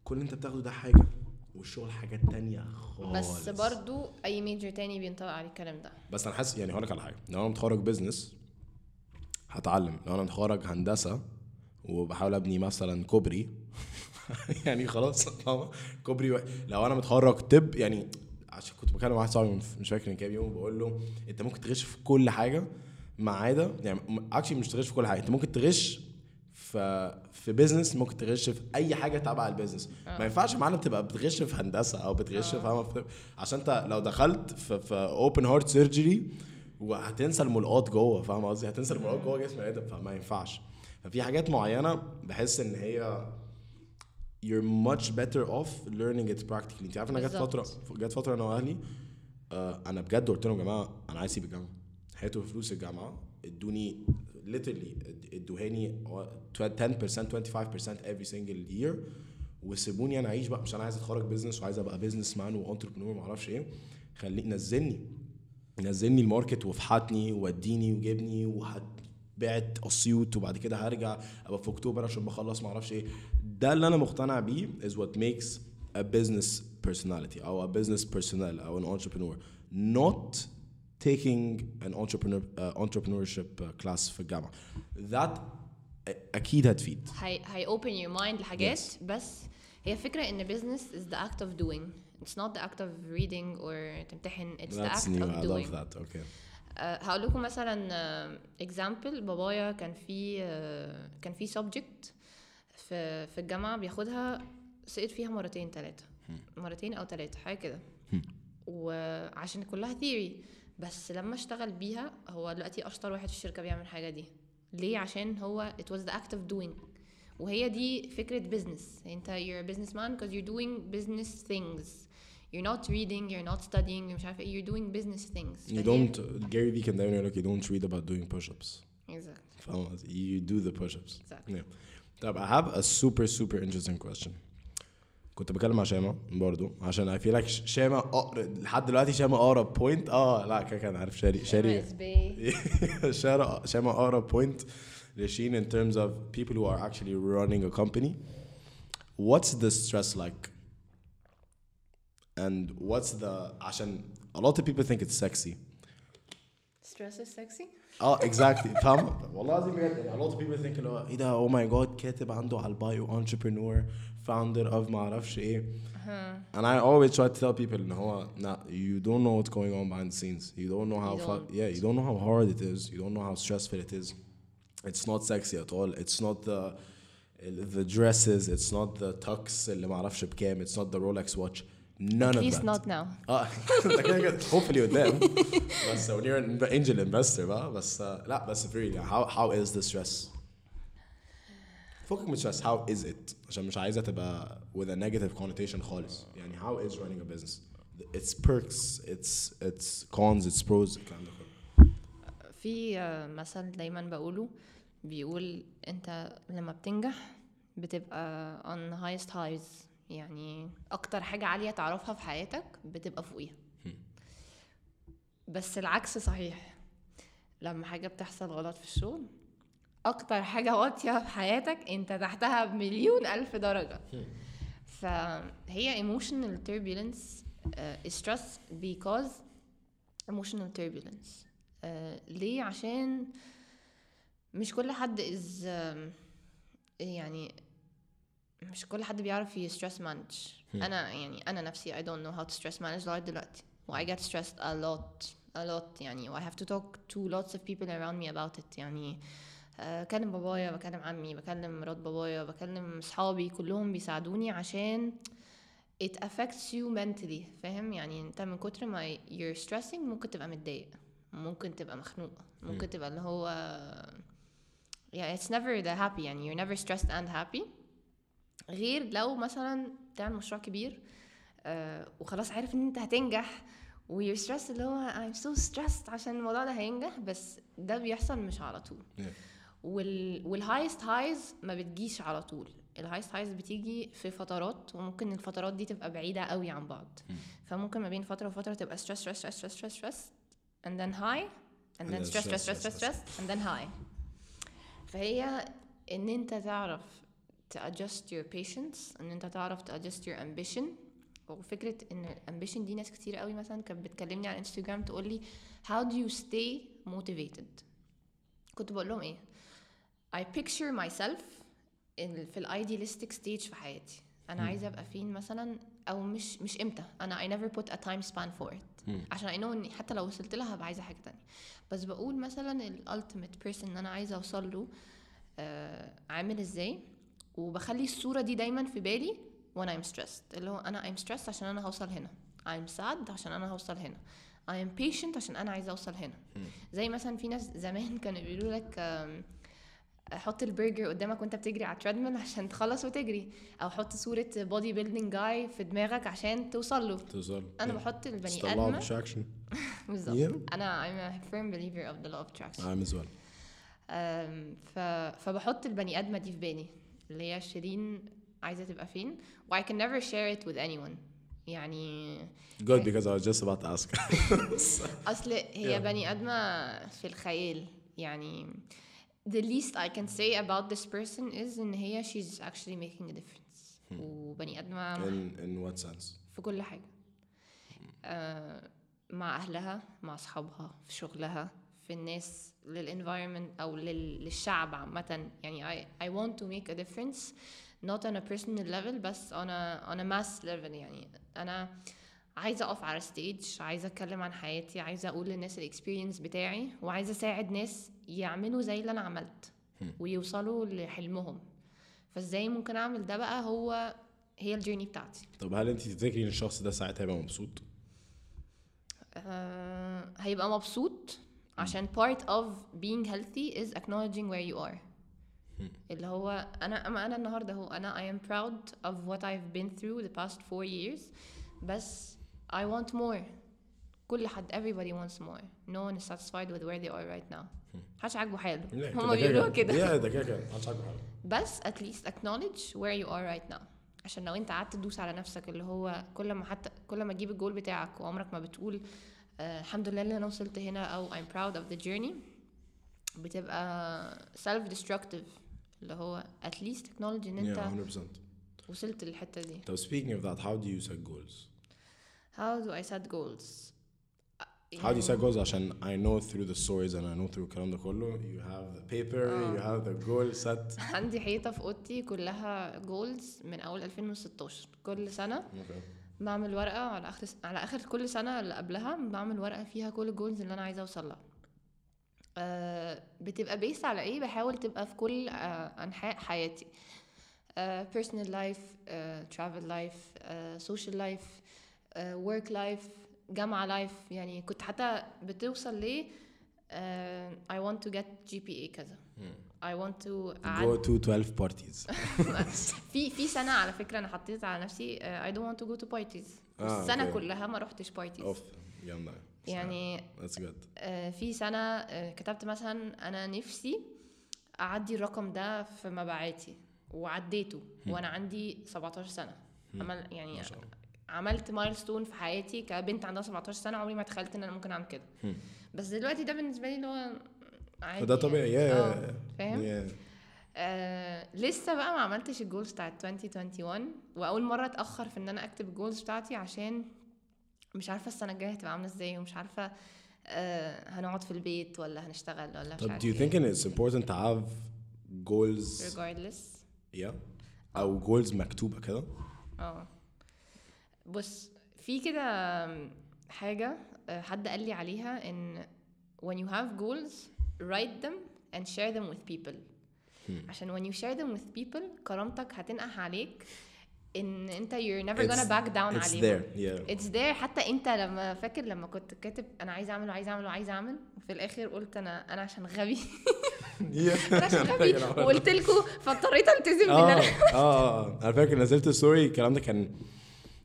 كل اللي أنت بتاخده ده حاجة والشغل حاجات تانية خالص. بس برضو أي major تاني بينطبق عليه الكلام ده. بس أنا حاسس يعني هقول لك على حاجة. لو أنا متخرج business هتعلم. لو أنا متخرج هندسة وبحاول أبني مثلا كوبري يعني خلاص؟ كوبري و... لو أنا متخرج طب يعني عشان كنت بكلم واحد صاحبي مش فاكر من كام يوم بقول له أنت ممكن تغش في كل حاجة ما عدا يعني actually مش تغش في كل حاجة أنت ممكن تغش في في business ممكن تغش في أي حاجة تبع ال business ما ينفعش معلم تبقى بتغش في هندسة أو بتغش آه. في عشان أنت لو دخلت في open heart surgery وهتنسى الملقاط جوه فاهم قصدي هتنسى الملقاط جوه جسم البني آدم فما ينفعش ففي حاجات معينة بحس إن هي you're much better off learning it practically. انت عارف أنا جت فتره. جت فترة أنا وأهلي آه أنا بجد قلت لهم يا جماعة أنا عايز أسيب الجامعة. هاتوا فلوس الجامعة ادوني literally ادوهاني 10% 25% every single year وسيبوني أنا أعيش بقى. مش أنا عايز أتخرج business وعايز أبقى businessman و entrepreneur ما أعرفش إيه. خلي نزلني نزلني ال market وافحتني وديني وجبني وهتبعت اسيوط وبعد كده هرجع ابقى في اكتوبر عشان بخلص ما أعرفش إيه ده اللي أنا مقتنع بيه is what makes a business personality أو a business personnel أو an entrepreneur not taking an entrepreneur uh, entrepreneurship uh, class في الجامعة that أكيد هتفيد هي هي open your mind لحاجات Yes. بس هي فكرة ان business is the act of doing it's not the act of reading or تمتحن it's the that's act new of I doing love that okay أه هقول لكم مثلا اكزامبل بابايا كان في كان في subject في في الجامعة بياخدها سقط فيها مرتين ثلاثة مرتين أو ثلاثة حاجة كده. وعشان كلها theory بس لما اشتغل بيها هو دلوقتي أشطر واحد في الشركة بيعمل الحاجة دي. ليه؟ عشان هو it was the act of doing. وهي دي فكرة business انت you're a businessman because you're doing business things. you're not reading you're not studying مش عارفه ايه you're doing business things you فهي- don't Gary Vee كان دايما يقول لك you don't read about doing push-ups exactly فاهم قصدي؟ you do the push-ups exactly Yeah. طب I have a super super interesting question كنت بكلم مع شامة برضو عشان I feel like ش- شامة أقرب لحد دلوقتي شامة أقرب بوينت اه لا كده كان عارف شاري شاري MSB. شارع شامة أقرب بوينت لشين in terms of people who are actually running a company what's the stress like and what's the عشان a lot of people think it's sexy Stress is sexy. اه اكزاكتلي فاهم والله العظيم بجد يعني a lot of people think اللي هو ايه ده او ماي جاد كاتب عنده على البايو entrepreneur founder of ما اعرفش ايه and I always try to tell people ان هو nah, you don't know what's going on behind the scenes you don't know how You fu- don't. yeah you don't know how hard it is you don't know how stressful it is it's not sexy at all it's not the the dresses it's not the tux اللي ما اعرفش بكام it's not the Rolex watch none At of least that not now. اه ده كده كده hopefully قدام بس when you're an angel investor بقى بس آه، لا بس for real how how is the stress؟ فكك من stress how is it؟ عشان مش عايزة تبقى with a negative connotation خالص يعني how is running a business؟ It's perks it's it's cons it's pros الكلام ده كله في آه، مثل دايما بقوله بيقول انت لما بتنجح بتبقى on the highest highs يعني أكتر حاجة عالية تعرفها في حياتك بتبقى فوقيها. بس العكس صحيح. لما حاجة بتحصل غلط في الشغل أكتر حاجة واطية في حياتك أنت تحتها بمليون ألف درجة. فهي emotional turbulence uh, stress because emotional turbulence. uh, ليه؟ عشان مش كل حد is um, يعني مش كل حد بيعرف ي stress manage أنا يعني أنا نفسي I don't know how to stress manage لغايه دلوقتي و I get stressed a lot a lot يعني و I have to talk to lots of people around me about it يعني آه، بكلم بابايا بكلم عمي بكلم مرات بابايا بكلم صحابي كلهم بيساعدوني عشان it affects you mentally فاهم يعني انت من كتر ما you're stressing ممكن تبقى متضايق ممكن تبقى مخنوق ممكن تبقى اللي هو yeah it's never the happy يعني you're never stressed and happy غير لو مثلا تعمل مشروع كبير آه وخلاص عارف إن أنت هتنجح و you're stressed اللي هو I'm so stressed عشان الموضوع ده هينجح بس ده بيحصل مش على طول. Yeah. وال وال highest highs ما بتجيش على طول. ال highest highs بتيجي في فترات وممكن الفترات دي تبقى بعيدة قوي عن بعض. فممكن ما بين فترة وفترة تبقى stress stress stress stress stress stress and then high and then stress, stress stress stress, stress and then high. فهي إن أنت تعرف to adjust your patience ان انت تعرف to adjust your ambition. وفكرة إن ال ambition دي ناس كتير قوي مثلا كانت بتكلمني على انستجرام تقول لي how do you stay motivated? كنت بقول لهم إيه؟ I picture myself in في ال idealistic stage في حياتي. أنا عايزة أبقى فين مثلا؟ أو مش مش إمتى؟ أنا I never put a time span for it. عشان I know إني حتى لو وصلت لها هبقى عايزة حاجة تانية. بس بقول مثلا ال ultimate person اللي أنا عايزة أوصل له آه عامل إزاي؟ وبخلي الصورة دي دايما في بالي وأنا I'm stressed. اللي هو أنا I'm stressed عشان أنا هوصل هنا. I'm sad عشان أنا هوصل هنا. I am patient عشان أنا عايزة أوصل هنا. زي مثلا في ناس زمان كانوا بيقولوا لك حط البرجر قدامك وأنت بتجري على ال treadmill عشان تخلص وتجري. أو حط صورة body building جاي في دماغك عشان توصل له. توصل. أنا Yeah. بحط البني attraction. بالظبط. أنا I'm a firm believer of the law of attraction. I'm as well. ف... فبحط البني آدمة دي في بالي. اللي هي شيرين عايزه تبقى فين و I can never share it with anyone يعني good because I was just about to ask اصل هي Yeah. بني ادمه في الخيال يعني the least I can say about this person is ان هي she's actually making a difference وبني ادمه in in what sense في كل حاجة آه مع أهلها مع أصحابها في شغلها في الناس للانفايرمنت لل- للشعب عامة. يعني I, I want to make a difference not on a personal level بس on a, on a mass level. يعني أنا عايزة أقف على stage عايزة أتكلم عن حياتي عايزة أقول للناس ال experience بتاعي وعايزة أساعد ناس يعملوا زي اللي أنا عملت ويوصلوا لحلمهم. فإزاي ممكن أعمل ده بقى؟ هو هي ال journey بتاعتي. طب هل انت تفتكري إن الشخص ده ساعتها هيبقى مبسوط؟ آه، هيبقى مبسوط عشان part of being healthy is acknowledging where you are اللي هو انا اما انا النهارده هو انا I am proud of what I've been through the past four years بس I want more كل حد everybody wants more no one is satisfied with where they are right now محدش عاجبه حاله لا، هما كده بيقولوها كده يا ده كده كده محدش عاجبه حاجه بس at least acknowledge where you are right now عشان لو انت قعدت تدوس على نفسك اللي هو كل ما حتى كل ما تجيب الجول بتاعك وعمرك ما بتقول آه الحمد لله اللي انا وصلت هنا او I'm proud of the journey بتبقى self destructive اللي هو at least acknowledge ان انت yeah 100% وصلت للحتة دي طب speaking of that how do you set goals how do I set goals how do you set goals عشان I know through the stories and I know through الكلام ده كله you have the paper you have the goal set عندي حيطة في اوضتي كلها جولز من اول 2016 كل سنة okay. بعمل ورقة على آخر على آخر كل سنة اللي قبلها بعمل ورقة فيها كل الجولز اللي أنا عايزة أوصل لها. آه بتبقى based على إيه؟ بحاول تبقى في كل آه أنحاء حياتي. آه personal life, آه travel life, آه social life, work life, جامعة life يعني كنت حتى بتوصل ليه I want to get GPA كذا. I want to go to 12 parties في في سنة على فكرة أنا حطيت على نفسي آه I don't want to go to parties. آه، السنة okay. كلها ما روحتش parties. أوف جامدة يعني that's good آه، في سنة آه، كتبت مثلا أنا نفسي أعدي الرقم ده في مبيعاتي وعديته وأنا عندي 17 سنة عمل يعني. عملت milestone في حياتي كبنت عندها 17 سنة عمري ما تخيلت إن أنا ممكن أعمل كده هم. بس دلوقتي ده بالنسبة لي اللي هو عادي فده طبيعي. يعني. يا آه، فاهم يا آه لسه بقى ما عملتش ال goals بتاعت 2021 وأول مرة أتأخر في إن أنا أكتب ال goals بتاعتي عشان مش عارفة السنة الجاية هتبقى عاملة إزاي ومش عارفة آه هنقعد في البيت ولا هنشتغل ولا مش طب do you think إيه it's important to have goals regardless. Yeah. أو goals مكتوبة كده؟ آه. بص في كده حاجة آه، حد قال لي عليها إن when you have goals write them and share them with people. عشان when you share them with people كرامتك هتنقح عليك ان انت you're never gonna It's- back down it's عليهم. there yeah. It's there. حتى انت لما فاكر لما كنت كاتب أنا عايز أعمل وعايز أعمل وعايز أعمل وفي الآخر قلت أنا أنا عشان غبي. أنا عشان غبي. وقلت لكم فاضطريت ألتزم آه بان أنا آه آه. أنا فاكر نزلت story الكلام ده كان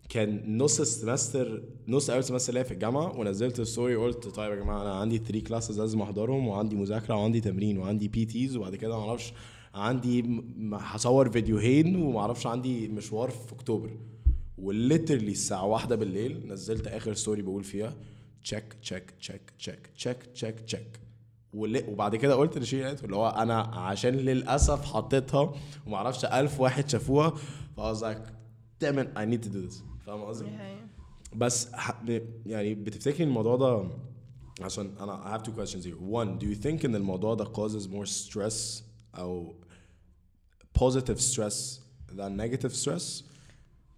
كان نص ال semester نص أول semester ليا في الجامعة ونزلت story قلت طيب يا جماعة أنا عندي 3 classes لازم أحضرهم وعندي مذاكرة وعندي تمرين وعندي PTs وبعد كده ما أعرفش عندي هصور فيديوهين وما أعرفش عندي مشوار في أكتوبر. و literally الساعة واحدة بالليل نزلت آخر story بقول فيها check check check check check check check وبعد كده قلت لشيء اللي هو أنا عشان للأسف حطيتها وما أعرفش ألف واحد شافوها ف I was like damn I need to do this. فاهم قصدي؟ بس ح- يعني بتفتكري الموضوع ده عشان انا I have two questions here one do you think ان الموضوع ده causes more stress او positive stress than negative stress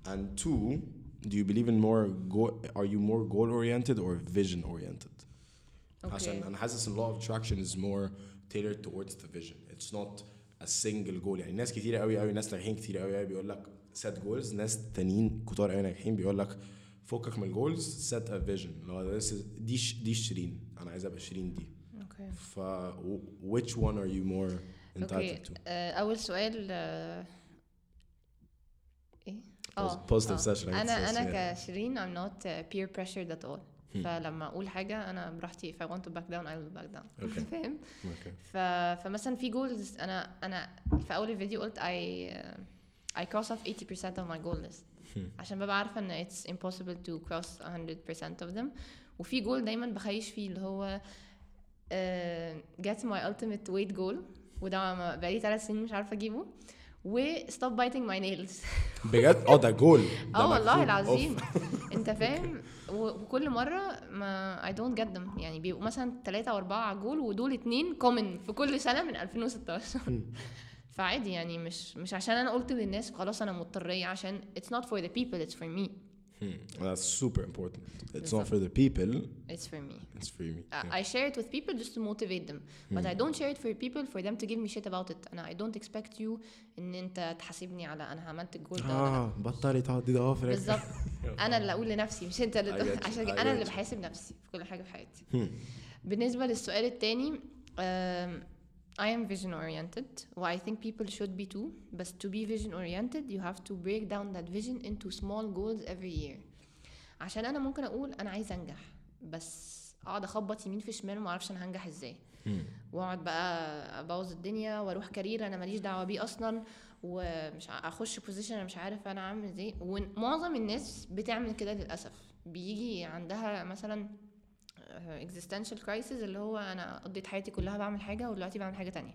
and two do you believe in more go are you more goal oriented or vision oriented عشان اوكي انا حاسس ان law of attraction is more tailored towards the vision it's not a single goal يعني ناس كتير قوي قوي ناس ناجحين كتير قوي قوي بيقول لك set goals. ناس تانيين كتار قوي ناجحين بيقول لك فكك من الجولز set a vision. اللي هو دي ش- دي شيرين. أنا عايز أبقى شيرين دي. okay. ف which one are you more okay. entitled to آه، أول سؤال آه، إيه؟ آه positive آه. session. أنا أنا. كشيرين I'm not uh, peer pressured at all. فلما أقول حاجة أنا براحتي. If I want to back down I will back down. Okay. فاهم؟ Okay. ف... فمثلا في goals أنا أنا في أول الفيديو قلت I I cross off 80% of my goal list. عشان ببقى عارفة إن it's impossible to cross 100% of them. وفي جول دايما بخيش فيه اللي هو uh, get my ultimate weight goal. وده بقالي ثلاث سنين مش عارفة أجيبه. و stop biting my nails. بجد؟ آه ده جول آه والله. العظيم. أنت فاهم؟ وكل مرة ما I don't get them. يعني بيبقوا مثلا ثلاثة أو أربعة على جول ودول اتنين common في كل سنة من 2016 فعادي يعني مش مش عشان أنا قلت للناس خلاص أنا مضطريه عشان it's not for the people it's for me Hmm. That's super important. It's not for the people, it's for me it's for me. Yeah. I share it with people just to motivate them but I don't share it for people for them to give me shit about it أنا I don't expect you ان انت تحاسبني على أنا عملت الجول ده آه بطلي تقعدي ده آه بالظبط أنا اللي أقول لنفسي مش انت اللي عشان أنا اللي. بحاسب نفسي في كل حاجة في حياتي Hmm. بالنسبة للسؤال التاني um, I am vision oriented. و I think people should be too. بس to be vision oriented you have to break down that vision into small goals every year. عشان أنا ممكن أقول أنا عايز أنجح. بس أقعد أخبط يمين في شمال وما أعرفش أنا هنجح إزاي. وأقعد بقى أبوظ الدنيا وأروح career أنا ماليش دعوة بيه أصلا. ومش أخش position أنا مش عارف أنا عامل إزاي. ومعظم الناس بتعمل كده للأسف. بيجي عندها مثلا existential crisis اللي هو أنا قضيت حياتي كلها بعمل حاجة ودلوقتي بعمل حاجة تانية.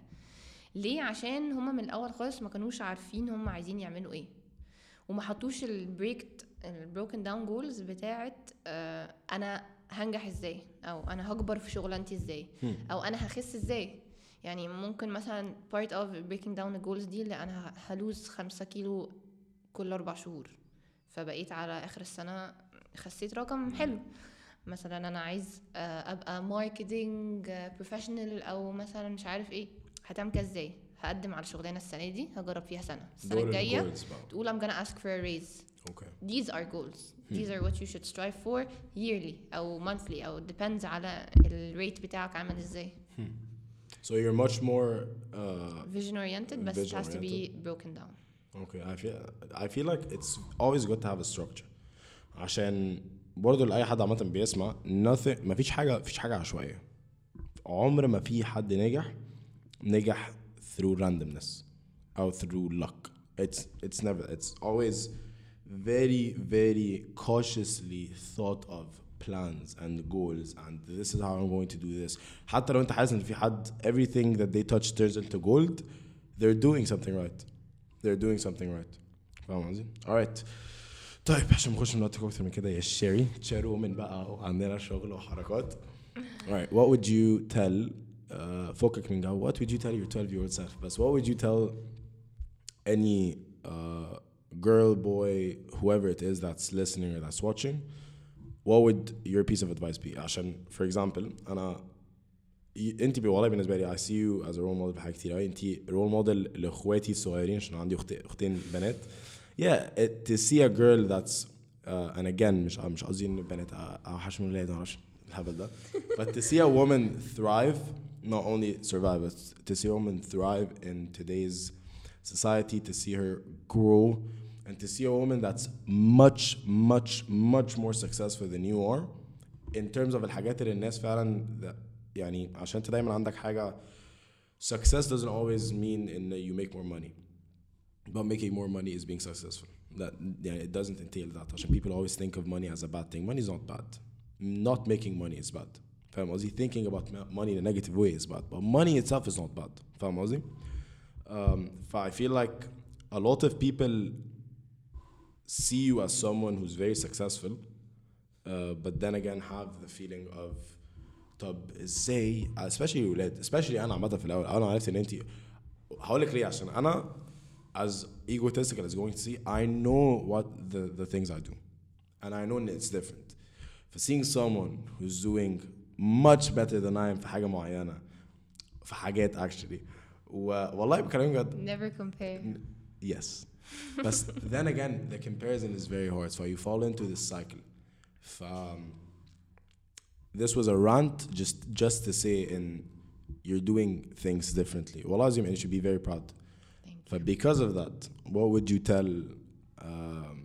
ليه؟ عشان هما من الأول خالص ما كانوش عارفين هما عايزين يعملوا إيه. وما حطوش ال break ال broken down goals بتاعت آه، أنا هنجح إزاي؟ أو أنا هكبر في شغلانتي إزاي. أو أنا هخس إزاي؟ يعني ممكن مثلا part of breaking down the goals دي اللي أنا ه lose خمسة كيلو كل أربع شهور. فبقيت على آخر السنة خسيت رقم حلو. مثلا أنا عايز آه، ابقى marketing بروفيشنال أو مثلا مش عارف إيه هتعمل كده إزاي هقدم على شغلانه السنة دي هجرب فيها سنه السنة الجايه. تقول I'm gonna ask for a raise Okay. these are goals these are what you should strive for yearly أو monthly أو depends على الريت بتاعك عامل إزاي So you're much more uh, vision oriented but it has to be broken down okay. I feel I feel like it's always good to have a structure. عشان برضه لأي حد عامة بيسمع nothing مفيش حاجة مفيش حاجة عشوائية. عمر ما في حد نجح نجح through randomness or through luck. It's it's never. It's always very very cautiously thought of plans and goals and this is how I'm going to do this. حتى لو انت حاسس ان في حد everything that they touch turns into gold, they're doing something right. They're doing something right. فاهم قصدي؟ alright. طيب عشان نخش من وقتك أكتر من كده يا شيري تشيرو من بقى وعندنا شغل وحركات. Alright, what would you tell uh, فوقك من جو what would you tell your 12 year old self بس what would you tell any uh, girl boy whoever it is that's listening or that's watching what would your piece of advice be عشان for example أنا انت والله بالنسبة لي I see you as a role model بحاجات كتير قوي انت role model لاخواتي الصغيرين عشان عندي اخت اختين بنات yeah it, to see a girl that's uh, and again مش مش قصدي ان البنات اوحش من الولاد معرفش الهبل ده but to see a woman thrive not only survive but to see a woman thrive in today's society to see her grow and to see a woman that's much much much more successful than you are in terms of الحاجات اللي الناس فعلا that- يعني عشان انت دايما عندك حاجه success doesn't always mean in that you make more money but making more money is being successful that yeah, it doesn't entail that عشان people always think of money as a bad thing money is not bad not making money is bad فاهم قصدي thinking about ma- money in a negative way is bad but money itself is not bad فاهم قصدي um, ف I feel like a lot of people see you as someone who's very successful uh, but then again have the feeling of طب ازاي especially الولاد especially انا عامه في الاول انا عرفت ان انت هقول لك ليه عشان انا as egotistical as going to see I know what the the things I do and I know that it's different for seeing someone who's doing much better than I am في حاجه معينه في حاجات actually و والله بكلمك بجد never compare Yes. But then again, the comparison is very hard. So you fall into this cycle. F- Um, this was a rant just just to say in you're doing things differently. Well, Azim, and you should be very proud. thank you But because of that, what would you tell um,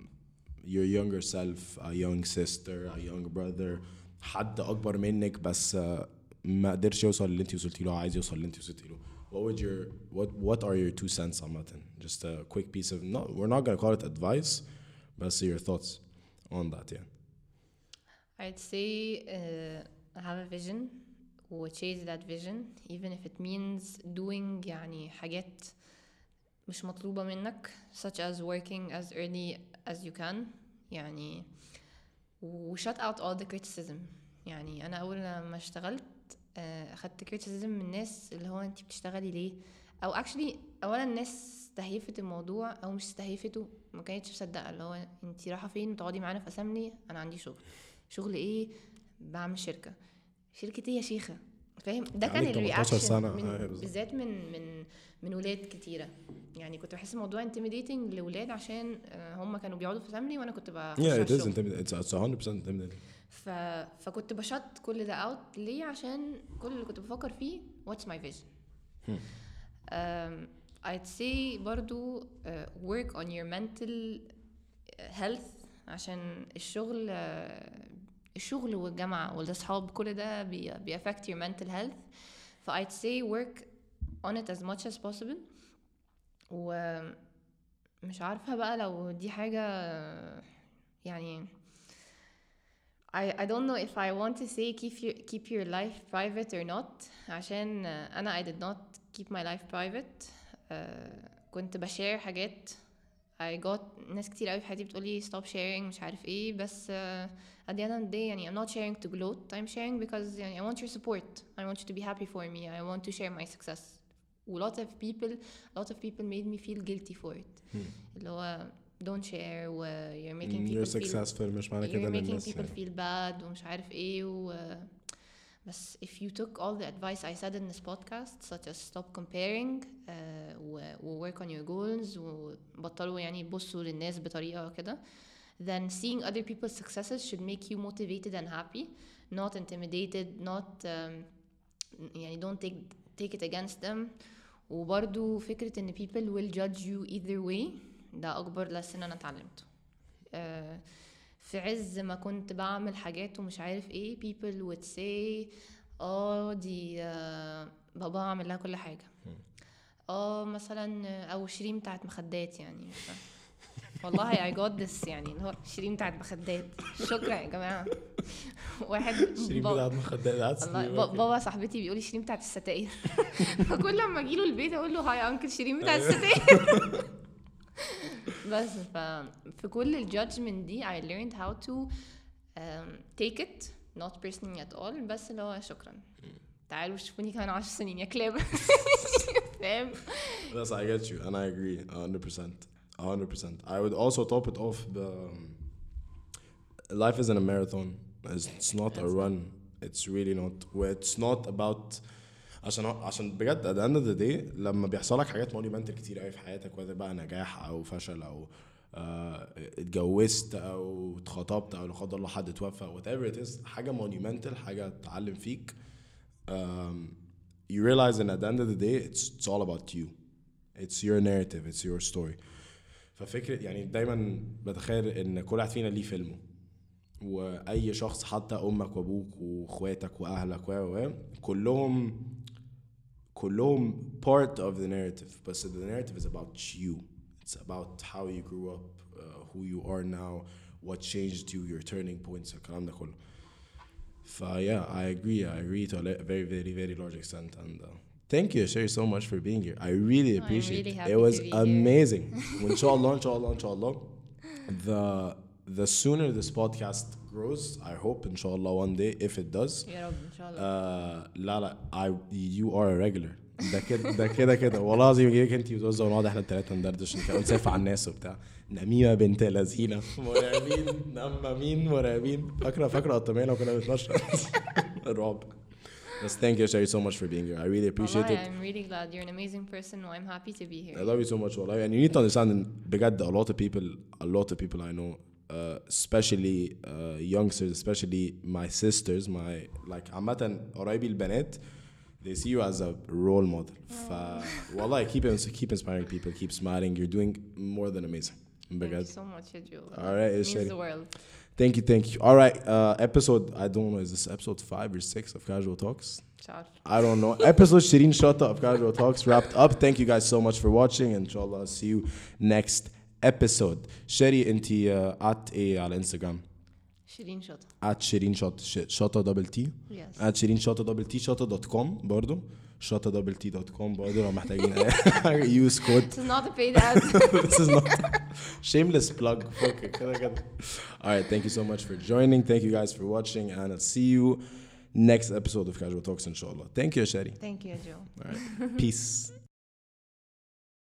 your younger self, a young sister, a young brother, حد أكبر منك بس uh, ما قدرش يوصل اللي انت وصلتي له عايز يوصل اللي انت وصلتي له. What would your what what are your two cents on that? Just a quick piece of no, we're not gonna call it advice, but see your thoughts on that. Yeah. I'd say uh, have a vision و chase that vision even if it means doing يعني حاجات مش مطلوبة منك such as working as early as you can يعني و shut out all the criticism. يعني أنا أول لما اشتغلت آه، أخدت criticism من الناس اللي هو أنت بتشتغلي ليه؟ أو actually أولا الناس استهيفت الموضوع أو مش استهيفته ما كانتش مصدقة اللي هو أنت رايحة فين؟ تقعدي معانا في assembly؟ أنا عندي شغل. شغل إيه؟ بعمل شركة. شركة إيه يا شيخة؟ فاهم ده كان عليك 18 ال reaction أيوة. بالذات من من من ولاد كتيرة يعني كنت بحس الموضوع intimidating لولاد عشان آه، هم كانوا بيقعدوا في assembly وأنا كنت بخش Yeah, it is intimidating. It's it's 100% intimidating. ف... فكنت بشط كل ده اوت ليه عشان كل اللي كنت بفكر فيه vision Hmm. um, I'd say برضو uh, work on your mental health عشان الشغل uh, الشغل والجامعة والأصحاب كل ده بي, بي affect your mental health ف I'd say work on it as much as possible ومش عارفة بقى لو دي حاجة يعني I, I don't know if I want to say keep your keep your life private or not عشان آه، أنا I did not keep my life private آه، كنت بشير حاجات I got ناس كتير قوي في حياتي بتقولي stop sharing مش عارف ايه بس آه، at the end of the day يعني I'm not sharing to gloat I'm sharing because يعني I want your support I want you to be happy for me I want to share my success و lot of people lot of people made me feel guilty for it اللي هو don't share و you're making You're people feel successful مش معنى كده you're ان making الناس people feel bad ومش عارف ايه و بس if you took all the advice I said in this podcast such as stop comparing uh, و, و work on your goals وبطلوا يعني يبصوا للناس بطريقة كده then seeing other people's successes should make you motivated and happy not intimidated not um, يعني don't take take it against them وبرضو فكرة ان people will judge you either way ده أكبر lesson أنا اتعلمته آه، في عز ما كنت بعمل حاجات ومش عارف إيه people would say آه دي آه، بابا عامل لها كل حاجة. آه مثلا أو شيرين بتاعت مخدات يعني. والله I got this يعني اللي هو شيرين بتاعت مخدات. شكرا يا جماعة. واحد شيرين بتاعت مخدات بابا صاحبتي بيقول لي شيرين بتاعت الستاير. فكل لما أجي له البيت أقول له hi uncle شيرين بتاعت الستاير. بس ف في كل الجادجمنت دي I learned how to um, take it not personally at all بس اللي هو شكرا تعالوا شوفوني كمان 10 سنين يا كلاب فاهم Yes, I get you, and I agree, a hundred percent, a hundred percent. I would also top it off. The um, life isn't a marathon. It's, it's not a It's not. run. It's really not. Where it's not about عشان عشان بجد end of the day لما بيحصل لك حاجات monumental كتير قوي في حياتك whether بقى نجاح أو فشل أو آه، اتجوزت أو اتخطبت أو لا قدر الله حد توفى whatever it is حاجة monumental حاجة تعلم فيك you realize and at the end of the day it's it's all about you. It's your narrative it's your story. ففكرة يعني دايما بتخيل إن كل واحد فينا ليه فيلمه. وأي شخص حتى أمك وأبوك وإخواتك وأهلك و كلهم كلهم part of the narrative but so the narrative is about you it's about how you grew up uh, who you are now what changed you your turning points الكلام ده كله ف yeah I agree I agree to a le- very very very large extent and uh, thank you Sherry so much for being here I really I'm appreciate really it happy it was to be here. amazing وان شاء الله ان شاء الله ان شاء الله the the sooner this podcast grows I hope ان شاء الله one day if it does يا رب ان شاء الله آه لا لا I you are a regular ده كده ده كده كده والله العظيم يجيك انت وزوزة ونقعد احنا الثلاثه ندردش نتكلم ونسافر على الناس وبتاع نميمه بنت لذينه مرعبين نمامين مرعبين فاكره فاكره قطاميه لو كنا بنتمشى الرعب بس thank you Sherry so much for being here I really appreciate والله it I'm really glad you're an amazing person and I'm happy to be I here love you so much والله and you need to understand ان بجد a lot of people a lot of people I know uh, especially uh, youngsters especially my sisters my like عامة قرايبي البنات they see you as a role model ف والله keep keep inspiring people keep smiling you're doing more than amazing Thank you بجد so much يا جو All right, means Sherry. the world thank you thank you all right uh, episode I don't know is this episode five or six of Casual Talks مش عارفه I don't know. Episode Shirin Shota of Casual Talks wrapped up. Thank you guys so much for watching. Inshallah, I'll see you next episode. Sherry, انت uh, at إيه على Instagram? شيرين شاطر At Shirin Shota, sh- Shota double T. yes At Shirin Shota double T, Shota dot com برضو. Shota double T dot com برضو لو محتاجين use code. this is not a paid ad this is not shameless plug. Fuck it. كده كده. All right, thank you so much for joining. Thank you guys for watching and I'll see you next episode of Casual Talks inshallah. Thank you, Sherry. thank you يا جو All right. Peace.